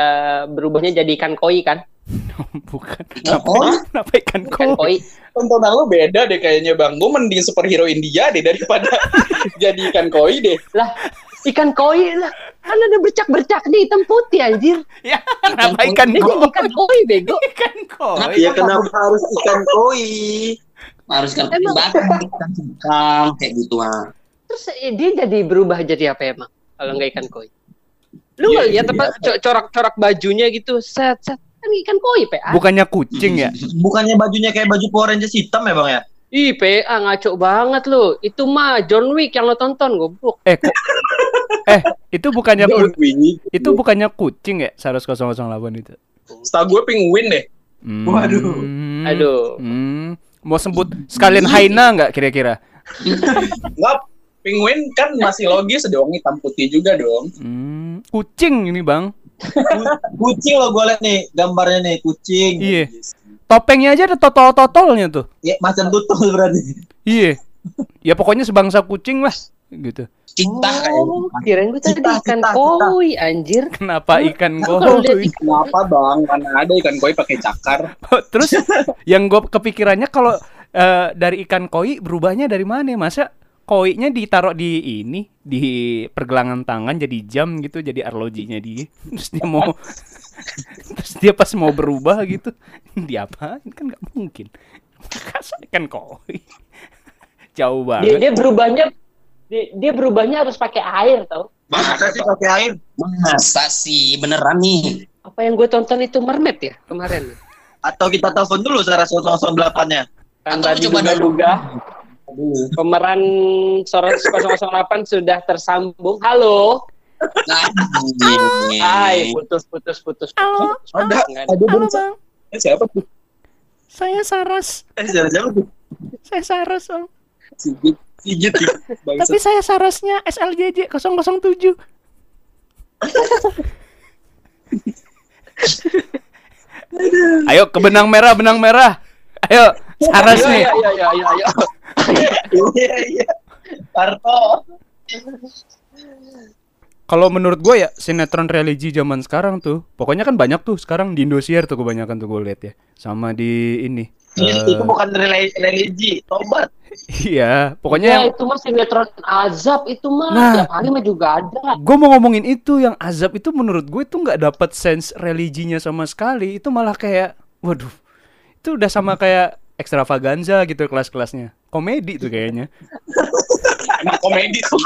berubahnya jadi ikan koi kan? Bukan. Oh, Kenapa ikan Ikan koi? koi. Tontonan lu beda deh kayaknya bang. Gue mending superhero India deh daripada jadi ikan koi deh. Lah, ikan koi lah. Kan ada bercak-bercak di hitam putih anjir. Ya, kenapa ikan jadi koi? ikan koi bego. Ikan koi. Iya kenapa harus ikan koi? harus kan Emang. badan kan cingkang, kayak gitu ah. Terus eh, dia jadi berubah jadi apa emang? Kalau nggak ikan koi. Lu Iya, nggak lihat iya. apa co- corak-corak bajunya gitu, set set kan ikan koi PA. Bukannya kucing ya? Bukannya bajunya kayak baju Power Rangers hitam ya bang ya? Ih PA ngaco banget lu. Itu mah John Wick yang lo tonton goblok. Eh, kok Eh, itu bukannya itu bukannya kucing ya? Saras 008 itu. Setahu gue penguin deh. Hmm. Waduh. Aduh. Hmm. Mau sebut sekalian Haina nggak kira-kira? Enggak, penguin kan masih logis dong, hitam putih juga dong. Hmm. Kucing ini bang. Kucing lo gue liat nih gambarnya nih kucing. Iya. Topengnya aja ada totol-totolnya tuh. Ya macam tutul berarti. Iya. Ya pokoknya sebangsa kucing lah gitu. Cita Oh, kirain gue tadi Cita, ikan cita, koi anjir. Kenapa ikan koi? Kenapa bang? Mana ada ikan koi pakai cakar? Terus yang gue kepikirannya kalau eh, dari ikan koi berubahnya dari mana? Masa koinya ditaruh di ini di pergelangan tangan jadi jam gitu jadi arlojinya dia. Terus dia mau terus dia pas mau berubah gitu diapain kan nggak mungkin. Masa ikan koi. Jauh dia, banget. dia berubahnya dia, dia berubahnya harus pakai air tau. Masa sih pakai air? Masa sih beneran nih? Apa yang gue tonton itu mermaid ya kemarin. Atau kita telepon dulu Saras 008 nya? Kan Atau tadi coba duga-duga. Aduh. Pemeran Soros 008 sudah tersambung. Halo. Hai, putus putus putus. Halo. Ada, Nggak ada Halo bang, Eh, siapa tuh? saya Saras. Eh, siapa siapa tuh? Saya Saras bang. Sigit. Sigit. Tapi saya Sarasnya SLJJ 007. Ayo ke benang merah, benang merah. Ayo, Saras nih. ayo, ayo, ayo, ayo. Iya, iya. Parto. Kalau menurut gue ya sinetron religi zaman sekarang tuh, pokoknya kan banyak tuh sekarang di Indosiar tuh kebanyakan tuh gue lihat ya, sama di ini. Itu Eh, bukan religi, tobat. iya, Ya, pokoknya yang itu mah sinetron azab itu mah Nah. tiap hari mah juga ada. gue mau ngomongin itu yang azab itu menurut gue itu nggak dapat sense religinya sama sekali, itu malah kayak, waduh, itu udah sama kayak ekstravaganza gitu kelas-kelasnya, komedi tuh kayaknya. Nah, komedi tuh.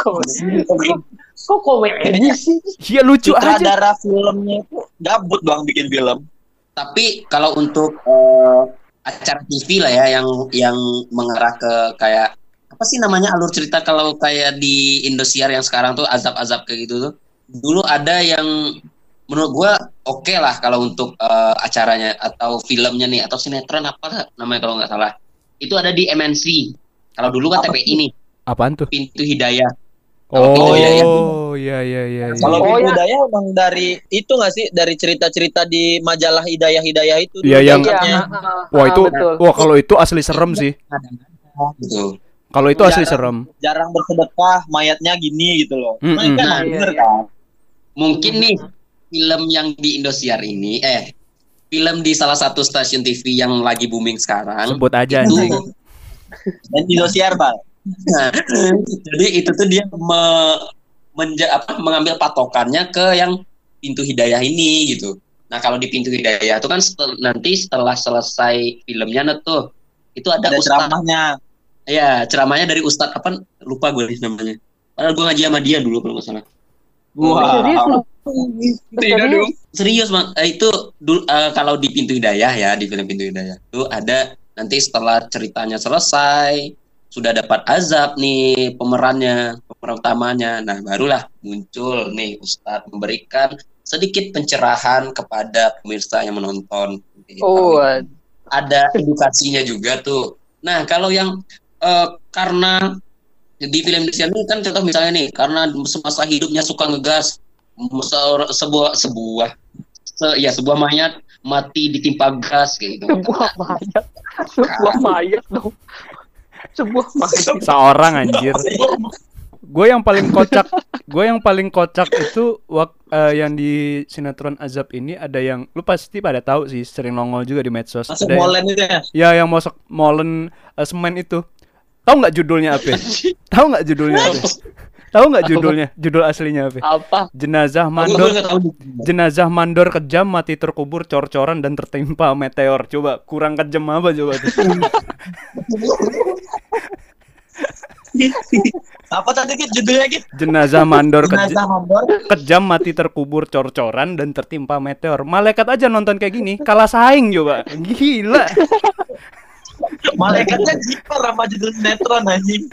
Komedi. Kok komedi sih? Iya lucu aja. Sutradara filmnya itu gabut doang bikin film. Tapi kalau untuk eh, acara TV lah ya yang yang mengarah ke kayak apa sih namanya alur cerita kalau kayak di Indosiar yang sekarang tuh azab-azab kayak gitu tuh. Dulu ada yang menurut gua oke lah kalau untuk eh, acaranya atau filmnya nih atau sinetron apa namanya kalau nggak salah. Itu ada di MNC. Kalau dulu kan Apa TPI nih, Apaan tuh? Pintu Hidayah. Oh, Oh, iya, iya. iya iya iya. iya. Kalau Oh, Pintu ya. Hidayah emang dari itu nggak sih dari cerita-cerita di majalah Hidayah Hidayah itu. Iya, yang- angkatnya. Wah itu, betul. wah kalau itu asli serem sih. Gitu. Kalau itu asli Jarang. serem. jarang bersedekah, mayatnya gini gitu loh. Nah, kan Nah, bener iya, kan? Mungkin nih film yang di Indosiar ini eh film di salah satu stasiun TV yang lagi booming sekarang Sebut aja itu anjing. Dan Indosiar, Bang. Nah, jadi itu tuh dia me- menja- apa, mengambil patokannya ke yang pintu hidayah ini gitu. Nah kalau di pintu hidayah itu kan setel- nanti setelah selesai filmnya nah tuh itu ada, Ada ceramahnya. ya ceramahnya dari ustadz apa lupa gue nih namanya. Padahal gue ngaji sama dia dulu kalau nggak salah. Serius lu? Tidak dong. Serius bang, Eh, itu dulu eh, kalau di pintu hidayah ya di film pintu hidayah itu ada nanti setelah ceritanya selesai sudah dapat azab nih pemerannya pemeran utamanya, nah barulah muncul nih Ustadz memberikan sedikit pencerahan kepada pemirsa yang menonton. Oh, ada edukasinya juga tuh. Nah kalau yang eh, karena di film ini kan contoh misalnya nih karena semasa hidupnya suka ngegas se- sebuah sebuah se- ya sebuah mayat mati ditimpa gas kayak gitu. sebuah mayat. Sebuah mayat dong. Sebuah mayat. Seorang anjir. Gue yang paling kocak, gue yang paling kocak itu wak, eh, yang di sinetron Azab ini ada yang lu pasti pada tahu sih sering nongol juga di medsos. Masuk Ada yang- molen itu ya. Ya yang masuk molen eh, semen itu. Tahu nggak judulnya apa? Tahu nggak judulnya apa? Tahu nggak judulnya? Judul aslinya apa? Apa? Jenazah mandor jenazah mandor kejam mati terkubur cor-coran dan tertimpa meteor. Coba kurang kejam apa coba? Apa tadi judulnya Git? Jenazah mandor kejam Jenazah mandor. kejam mati terkubur cor-coran dan tertimpa meteor. Malaikat aja nonton kayak gini, kalah saing coba. Gila. Malaikatnya jiper sama judul sinetron anjing.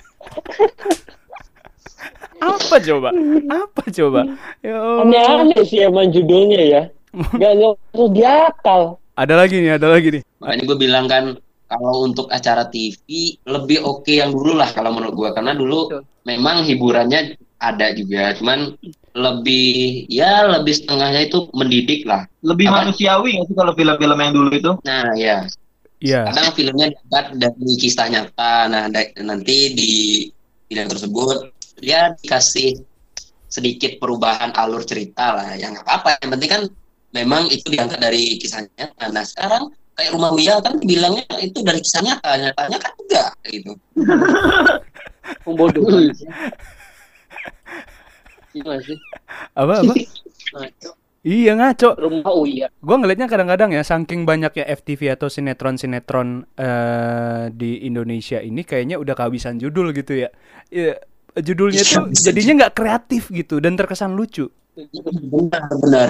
Apa coba? Apa coba? Ya. Aneh-aneh sih emang judulnya ya. Gak ngerti diakal. Ada lagi nih, ada lagi nih. Makanya gue bilang kan kalau untuk acara TV lebih oke yang dulu lah kalau menurut gue karena dulu Betul. memang hiburannya ada juga, cuman lebih ya lebih setengahnya itu mendidik lah. Lebih Apa? manusiawi nggak sih kalau film-film yang dulu itu? Nah ya Iya. kadang filmnya diangkat dari kisah nyata nah nanti di film tersebut dia dikasih sedikit perubahan alur cerita lah yang apa-apa yang penting kan memang itu diangkat dari kisah nyata nah sekarang kayak rumah Uya kan bilangnya itu dari kisah nyata nyatanya kan enggak gitu Bodoh. Gimana sih? Apa apa? Iya ngaco. Rumah Uya. Gua ngelihatnya kadang-kadang ya saking banyaknya FTV atau sinetron-sinetron eh, di Indonesia ini kayaknya udah kehabisan judul gitu ya. Iya, judulnya tuh jadinya nggak kreatif gitu dan terkesan lucu. benar benar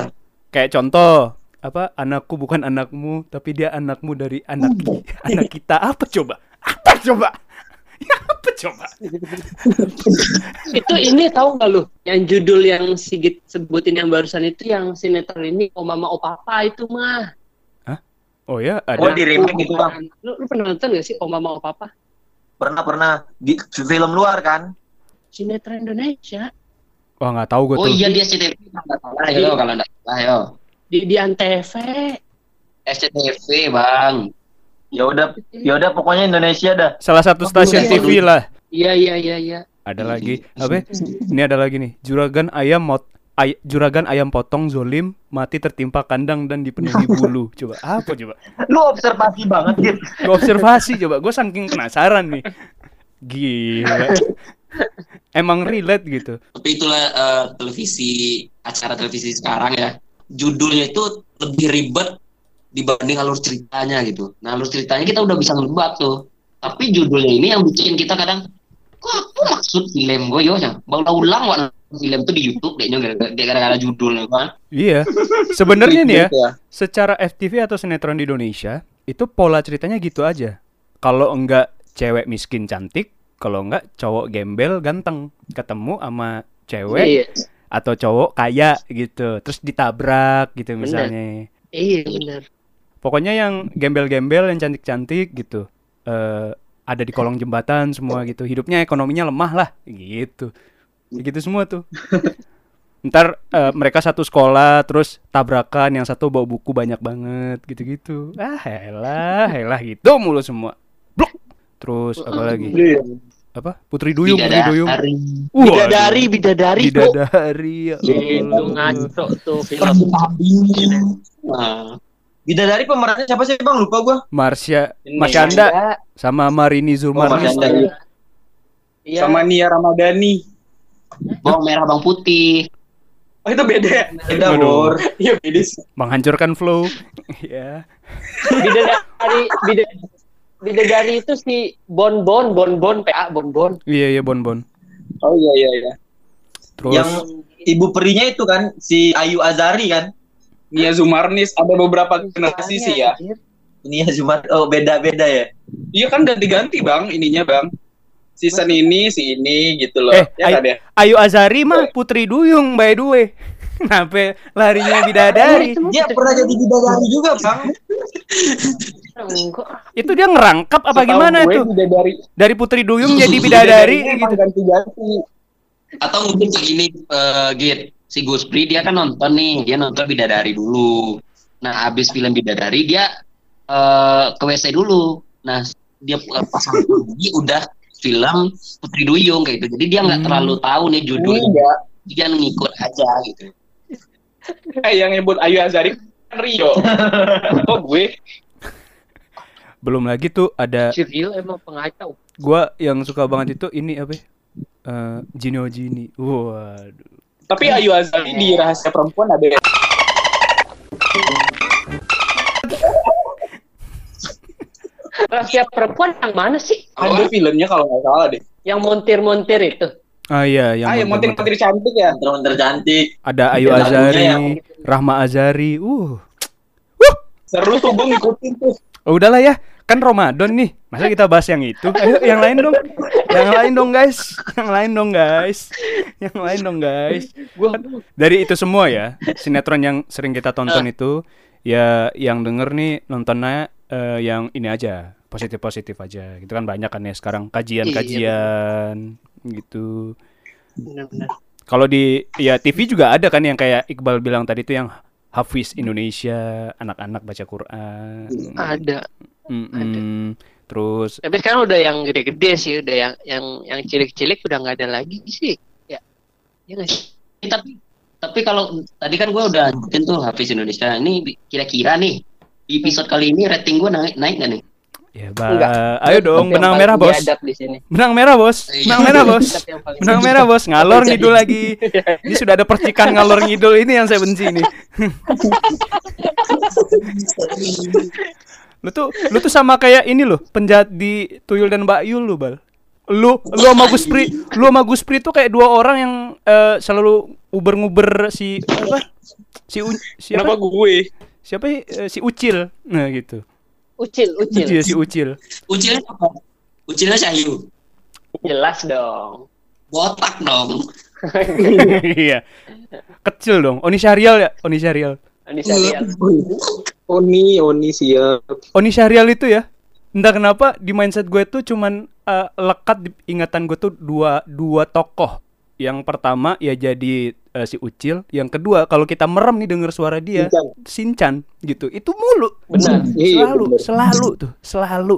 Kayak contoh apa anakku bukan anakmu tapi dia anakmu dari anak anak kita apa coba? Apa coba? Ya apa coba? itu ini tahu nggak lu yang judul yang Sigit sebutin yang barusan itu yang sinetron ini Oh Mama Oh Papa itu mah Oh ya, Oh ada. di remake gitu bang. lu, lu pernah nonton gak sih Oh Mama Oh Papa Pernah pernah di film luar kan. sinetron Indonesia Wah, nggak tahu gue Oh tuh. iya dia SCTV kalau nggak yo kalau nggak salah yo. di di antv SCTV bang. Ya udah ya udah pokoknya Indonesia dah. Salah satu stasiun iya. TV lah. iya iya iya iya Ada lagi. Apa? Ini ada lagi nih. Juragan ayam mot ay- juragan ayam potong zolim mati tertimpa kandang dan dipenuhi bulu. Coba apa coba? Lu observasi banget gitu. Gue observasi coba. Gue saking penasaran nih. Gila. Emang relate gitu. Tapi itulah eh, televisi acara televisi sekarang ya. Judulnya itu lebih ribet dibanding alur ceritanya gitu. Nah alur ceritanya kita udah bisa ngebak tuh. Tapi judulnya ini yang bikin kita kadang kok apa maksud film gue yo ya baru ulang wak film tuh di YouTube deh gara-gara gara-gara judulnya kan. Iya. Sebenarnya nih ya, Ya. secara FTV atau sinetron di Indonesia itu pola ceritanya gitu aja. Kalau enggak cewek miskin cantik, kalau enggak cowok gembel ganteng ketemu sama cewek iya atau cowok kaya gitu, terus ditabrak gitu misalnya. iya benar Pokoknya yang gembel-gembel yang cantik-cantik gitu. eh ada di kolong jembatan semua gitu. Hidupnya ekonominya lemah lah gitu. Gitu semua tuh. Ntar eh, mereka satu sekolah terus tabrakan yang satu bawa buku banyak banget gitu-gitu. Ah, helah, helah gitu mulu semua. Blok. Terus apa lagi? Iya. Apa? Putri Duyung, Putri Duyung. Bidadari. Bidadari bidadari ya itu ngaco tuh film Nah, Bidadari pemerannya siapa sih bang? Lupa gua. Marsha, Ini. Mas Anda sama Marini Zulmarni. Mas Anda. Iya. Sama Nia Ramadhani. bawang merah bawang putih. Oh itu beda ya? Beda. Bor. Iya beda sih. menghancurkan flow. ya. bidadari bidadari, bidadari itu si Bon Bon Bon Bon PA Bon Bon Iya iya Bon Bon. Oh iya iya iya. Terus Yang ibu perinya itu kan si Ayu Azari kan. Nia Zumarnis ada beberapa generasi sih ya. Ini ya cuma oh beda-beda ya. Iya kan ganti-ganti bang ininya bang. Season ini si ini gitu loh. Eh, ya Ay- kan ya? Ayu Azari mah Putri Duyung by the way. Kenapa larinya bidadari? Dia pernah jadi bidadari juga bang. Itu dia ngerangkap apa Setahu gimana tuh? Bidadari. Dari Putri Duyung jadi bidadari gitu. ganti-ganti. Atau mungkin kayak gini, eh, Git, si Guspri dia kan nonton nih, dia nonton Bidadari dulu. Nah, abis film Bidadari dia eh, ke WC dulu. Nah, dia eh, pasang lagi udah film Putri Duyung kayak gitu. Jadi dia nggak Hmm. terlalu tahu nih judulnya. Enggak. Dia ngikut aja gitu. Eh yang nyebut Ayu Azari kan Rio. oh gue. Belum lagi tuh ada Civil emang pengacau gua yang suka banget itu ini apa? ya? Eh Gino Gini. Waduh. Tapi Ayu Azari di Rahasia Perempuan ada ya? rahasia perempuan yang mana sih Ada filmnya kalau nggak salah deh. yang montir-montir itu Ah iya yang ah, yang montir-montir. montir-montir cantik ya. Teman tercantik. ada Ayu lagunya Azari, yang- Rahma Azari. Uh. Seru tuh gue ngikutin tuh. Oh, udahlah ya. Kan Ramadan nih. Masa kita bahas yang itu? Ayo yang lain dong. Yang lain dong, guys. Yang lain dong, guys. Yang lain dong, guys. gua Dari itu semua ya, sinetron yang sering kita tonton itu ya yang denger nih nontonnya eh, yang ini aja, positif-positif aja. Gitu kan banyak kan ya sekarang kajian-kajian gitu. benar-benar Kalau di ya TV juga ada kan yang kayak Iqbal bilang tadi itu yang Hafiz Indonesia, anak-anak baca Quran. ada Mm-mm. Terus tapi sekarang udah yang gede-gede sih udah yang yang yang cilik-cilik udah nggak ada lagi sih ya ya nggak sih tapi tapi kalau tadi kan gue udah nyebutin tuh Hafiz Indonesia ini kira-kira nih di episode kali ini rating gue naik naik gak nih? ya ba- Enggak. ayo dong benang merah bos. biadab di sini Benang merah bos. Iya. Benang merah bos. Biadab yang paling- Benang merah bos. Ngalor ngidul lagi. Ini sudah ada percikan ngalor ngidul ini yang saya benci ini. lu tuh lu tuh sama kayak ini loh penjahat di Tuyul dan Mbak Yul lu bal. Lu lu sama Gus Pri, lu sama Gus Pri tuh kayak dua orang yang eh, selalu uber-nguber si apa? Si U, siapa? Kenapa gue? Siapa eh, si Ucil. Nah gitu. ucil ucil Ucil si Ucil. Ucilnya apa? Ucilnya Syayu. Jelas dong. Botak dong. Iya. Kecil dong. Oni Syarial ya? Oni Syarial. Serial. Oni, Oni siap. Oni Syarial itu ya. Entah kenapa di mindset gue tuh cuman eh, lekat di ingatan gue tuh dua dua tokoh. Yang pertama ya jadi eh, si Ucil, yang kedua kalau kita merem nih denger suara dia, Shinchan. Sinchan gitu. Itu mulu. Benar. Iya, Selalu, bener. selalu tuh, selalu.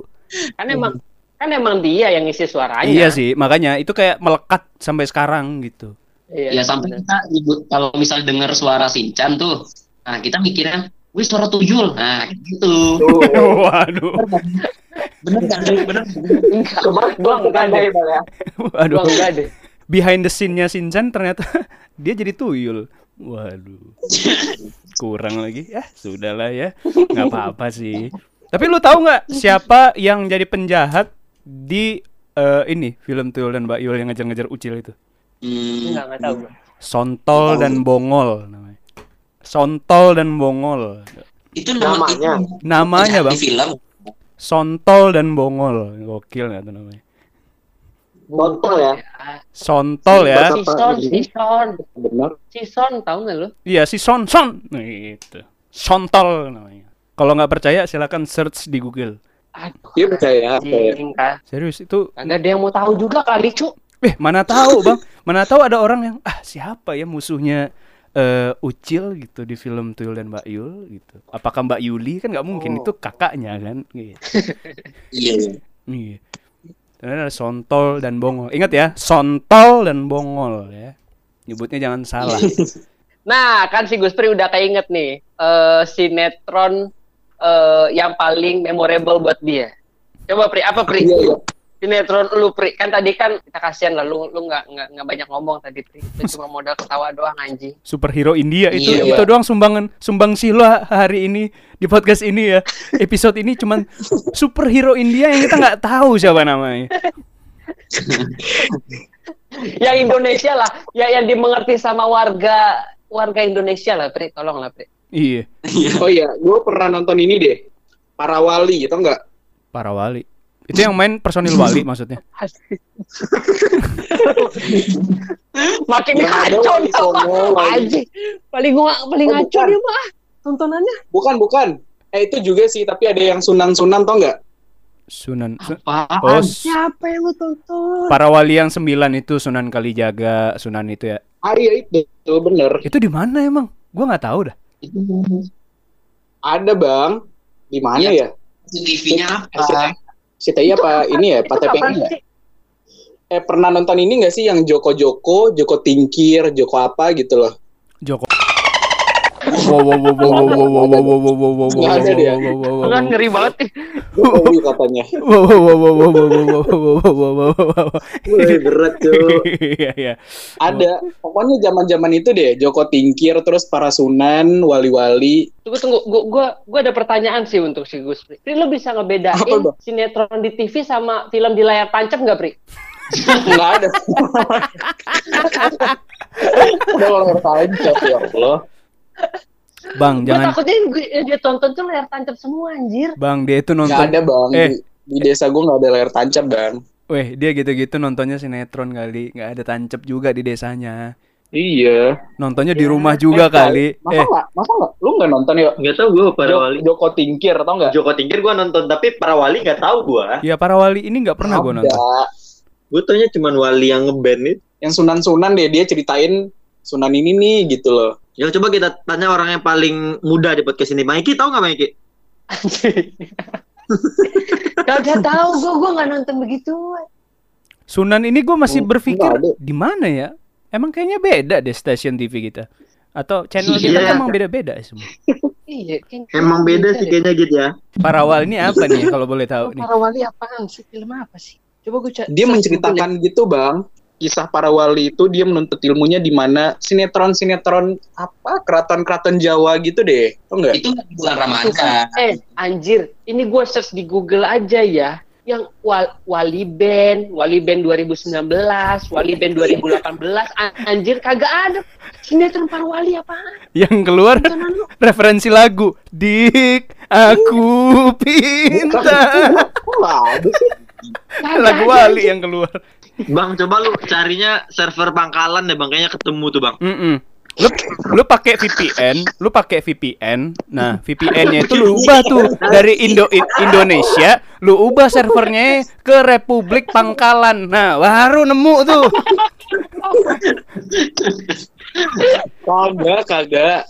Kan emang kan emang dia yang ngisi suaranya. Iya sih, makanya itu kayak melekat sampai sekarang gitu. Iya. Ya sampai kita kalau misal dengar suara Sinchan tuh, nah kita mikirnya, wih suara tuyul. Nah gitu. Waduh. Bener kan? Bener. Enggak. Gua enggak deh. Waduh. Gua enggak deh. Behind the scene-nya Sinchan ternyata dia jadi tuyul. Waduh. Kurang lagi. Ya, sudahlah ya. nggak apa-apa sih. Tapi lu tahu nggak siapa yang jadi penjahat di eh, ini film Tuyul dan Mbak Yul yang ngejar-ngejar Ucil itu? Hmm, Enggak enggak tahu. Sontol dan Bongol namanya. Sontol dan Bongol. itu nama Namanya. itu Namanya, Bang. di film. Sontol dan Bongol. Gokil nggak tuh namanya? Botol ya. Sontol ya. Apa Sison, ini? Sison, Benar. Tahu nggak lu? Iya si Son Son. Nah, itu. Sontol namanya. Kalau nggak percaya silakan search di Google. Aduh, Dia percaya apa ya? Serius itu ada yang mau tahu juga kali, Cuk. Eh, mana tahu, Bang? Mana tahu ada orang yang ah siapa ya musuhnya eh Ucil gitu di film Tuyul dan Mbak Yul gitu. Apakah Mbak Yuli kan nggak mungkin Oh. itu kakaknya kan? Gitu. Iya. iya. Iya. Dan ada Sontol dan Bongol. Ingat ya, Sontol dan Bongol ya. Nyebutnya jangan salah. Nah, kan si Guspri udah keinget nih eh sinetron eh yang paling memorable buat dia. Coba Pri, apa Pri? Iya, iya. Sinetron lu Pri. Kan tadi kan kita kasihan lah lu lu nggak nggak nggak banyak ngomong tadi Pri. Lu cuma modal ketawa doang anjing. Superhero India itu Iya, itu doang sumbangan sumbang sih lo hari ini di podcast ini ya. Episode ini cuman superhero India yang kita nggak tahu siapa namanya. Yang Indonesia lah, ya yang dimengerti sama warga warga Indonesia lah Pri. Tolong lah Pri. Iya, Oh iya, gue pernah nonton ini deh. Para wali, gitu enggak? para wali. Itu yang main personil wali maksudnya. Makin ngaco dia mah. Paling gua paling Oh, ngaco bukan. dia mah. Tontonannya. Bukan, bukan. Eh itu juga sih, tapi ada yang sunan-sunan tau nggak? Sunan Su- Apa? Oh, Siapa yang lu tonton? para wali yang sembilan itu Sunan Kalijaga, Sunan itu ya. Ah iya itu, itu bener. Itu di mana emang? Gua nggak tahu dah. Ada bang. Di mana ya? TV-nya apa? SCTI SCTI apa ini ya? Pak Itu TPI ya? Eh pernah nonton ini nggak sih yang Joko Joko, Joko Tingkir, Joko apa gitu loh? Wow wow wow wow wow wow wow wow wow wow wow wow ada dia. wow wow wow Kan ngeri banget katanya. wow wow wow wow wow wow wow wow wow wow wow wow Wih, berat tuh. Iya iya. Ada. Pokoknya zaman-zaman itu deh, Joko Tingkir, terus para sunan, wali-wali. Tunggu tunggu, gua, gua gua ada pertanyaan sih untuk si Gus. Pri. Lu bisa ngebedain sinetron di TV sama film di layar tancap nggak, Pri? Nggak ada. Udah layar tancap ya Allah. Bang jangan takutnya gua- yang dia tonton tuh layar tancap semua anjir. Bang dia itu Nggak nonton ada bang. Eh. Di, di desa gue nggak ada layar tancap bang. Weh dia gitu-gitu nontonnya sinetron kali nggak ada tancep juga di desanya Iya. nontonnya di rumah juga kali Masa eh nggak? Masa nggak? Lu nggak nonton ya? Nggak tahu gue para Jo- wali. Joko Tingkir tau nggak? Joko Tingkir gue nonton tapi para wali nggak tahu gue. ya para wali ini nggak pernah gue nonton Gue taunya cuman wali yang ngeband itu. Yang sunan-sunan deh dia ceritain sunan ini nih gitu loh. Ya coba kita tanya orang yang paling muda di podcast ini. Maiki tahu nggak Maiki? Kagak tahu gua gua nggak nonton begitu. Sunan ini gue masih Hmm, berpikir di mana ya emang kayaknya beda deh stasiun TV kita atau channel kita Iya. kan emang beda-beda ya semua Iya, kayaknya Emang beda sih deh. kayaknya gitu ya. para wali ini apa nih kalau boleh tahu nih Para wali apaan sih? Film apa sih? Coba gua cari. Dia menceritakan gitu bang. Kisah para wali itu dia menuntut ilmunya di mana sinetron-sinetron apa keraton-keraton Jawa gitu deh. Tau nggak? Itu bulan Ramadan. Eh, anjir, ini gua search di Google aja ya. Yang wal Wali Band, Wali Band 2019, Wali Band 2018, An- anjir kagak ada. Sinetron para wali apaan? yang keluar lu. referensi lagu dik aku pinta lagu wali yang keluar Bang, coba lu carinya server pangkalan deh bang, kayaknya ketemu tuh bang. Mm -mm. Lu, lu pakai VPN, lu pakai VPN. Nah, VPN-nya itu lu ubah tuh dari Indo Indonesia, lu ubah servernya ke Republik Pangkalan. Nah, baru nemu tuh. Kagak, kagak.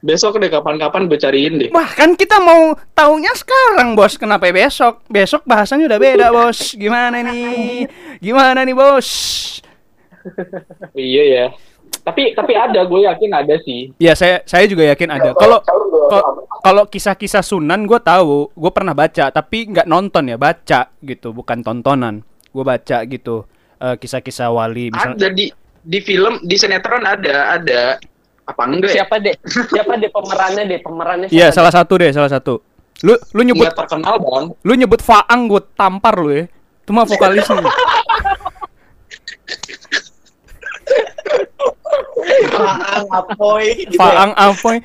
Besok deh kapan-kapan gue cariin deh. Wah, kan kita mau taunya sekarang, Bos. Kenapa ya besok? Besok bahasanya udah beda, Bos. Gimana nih? Gimana nih, Bos? iya ya. Tapi tapi ada, gue yakin ada sih. Iya, saya saya juga yakin ada. Kalau kalau kisah-kisah Sunan gue tahu, gue pernah baca, tapi nggak nonton ya, baca gitu, bukan tontonan. Gue baca gitu eh, kisah-kisah uh, wali misalnya. Ada di di film di sinetron ada ada apa enggak ya? siapa deh? Siapa deh pemerannya deh? Pemerannya iya salah satu deh salah satu. Lu lu nyebut ya, terkenal bon. lu nyebut Faang gue tampar lu eh. ya cuma mah vokalisnya Faang apoy gitu ya? Faang apoy.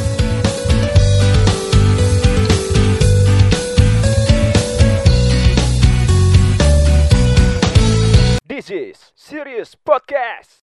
This is Serious Podcast.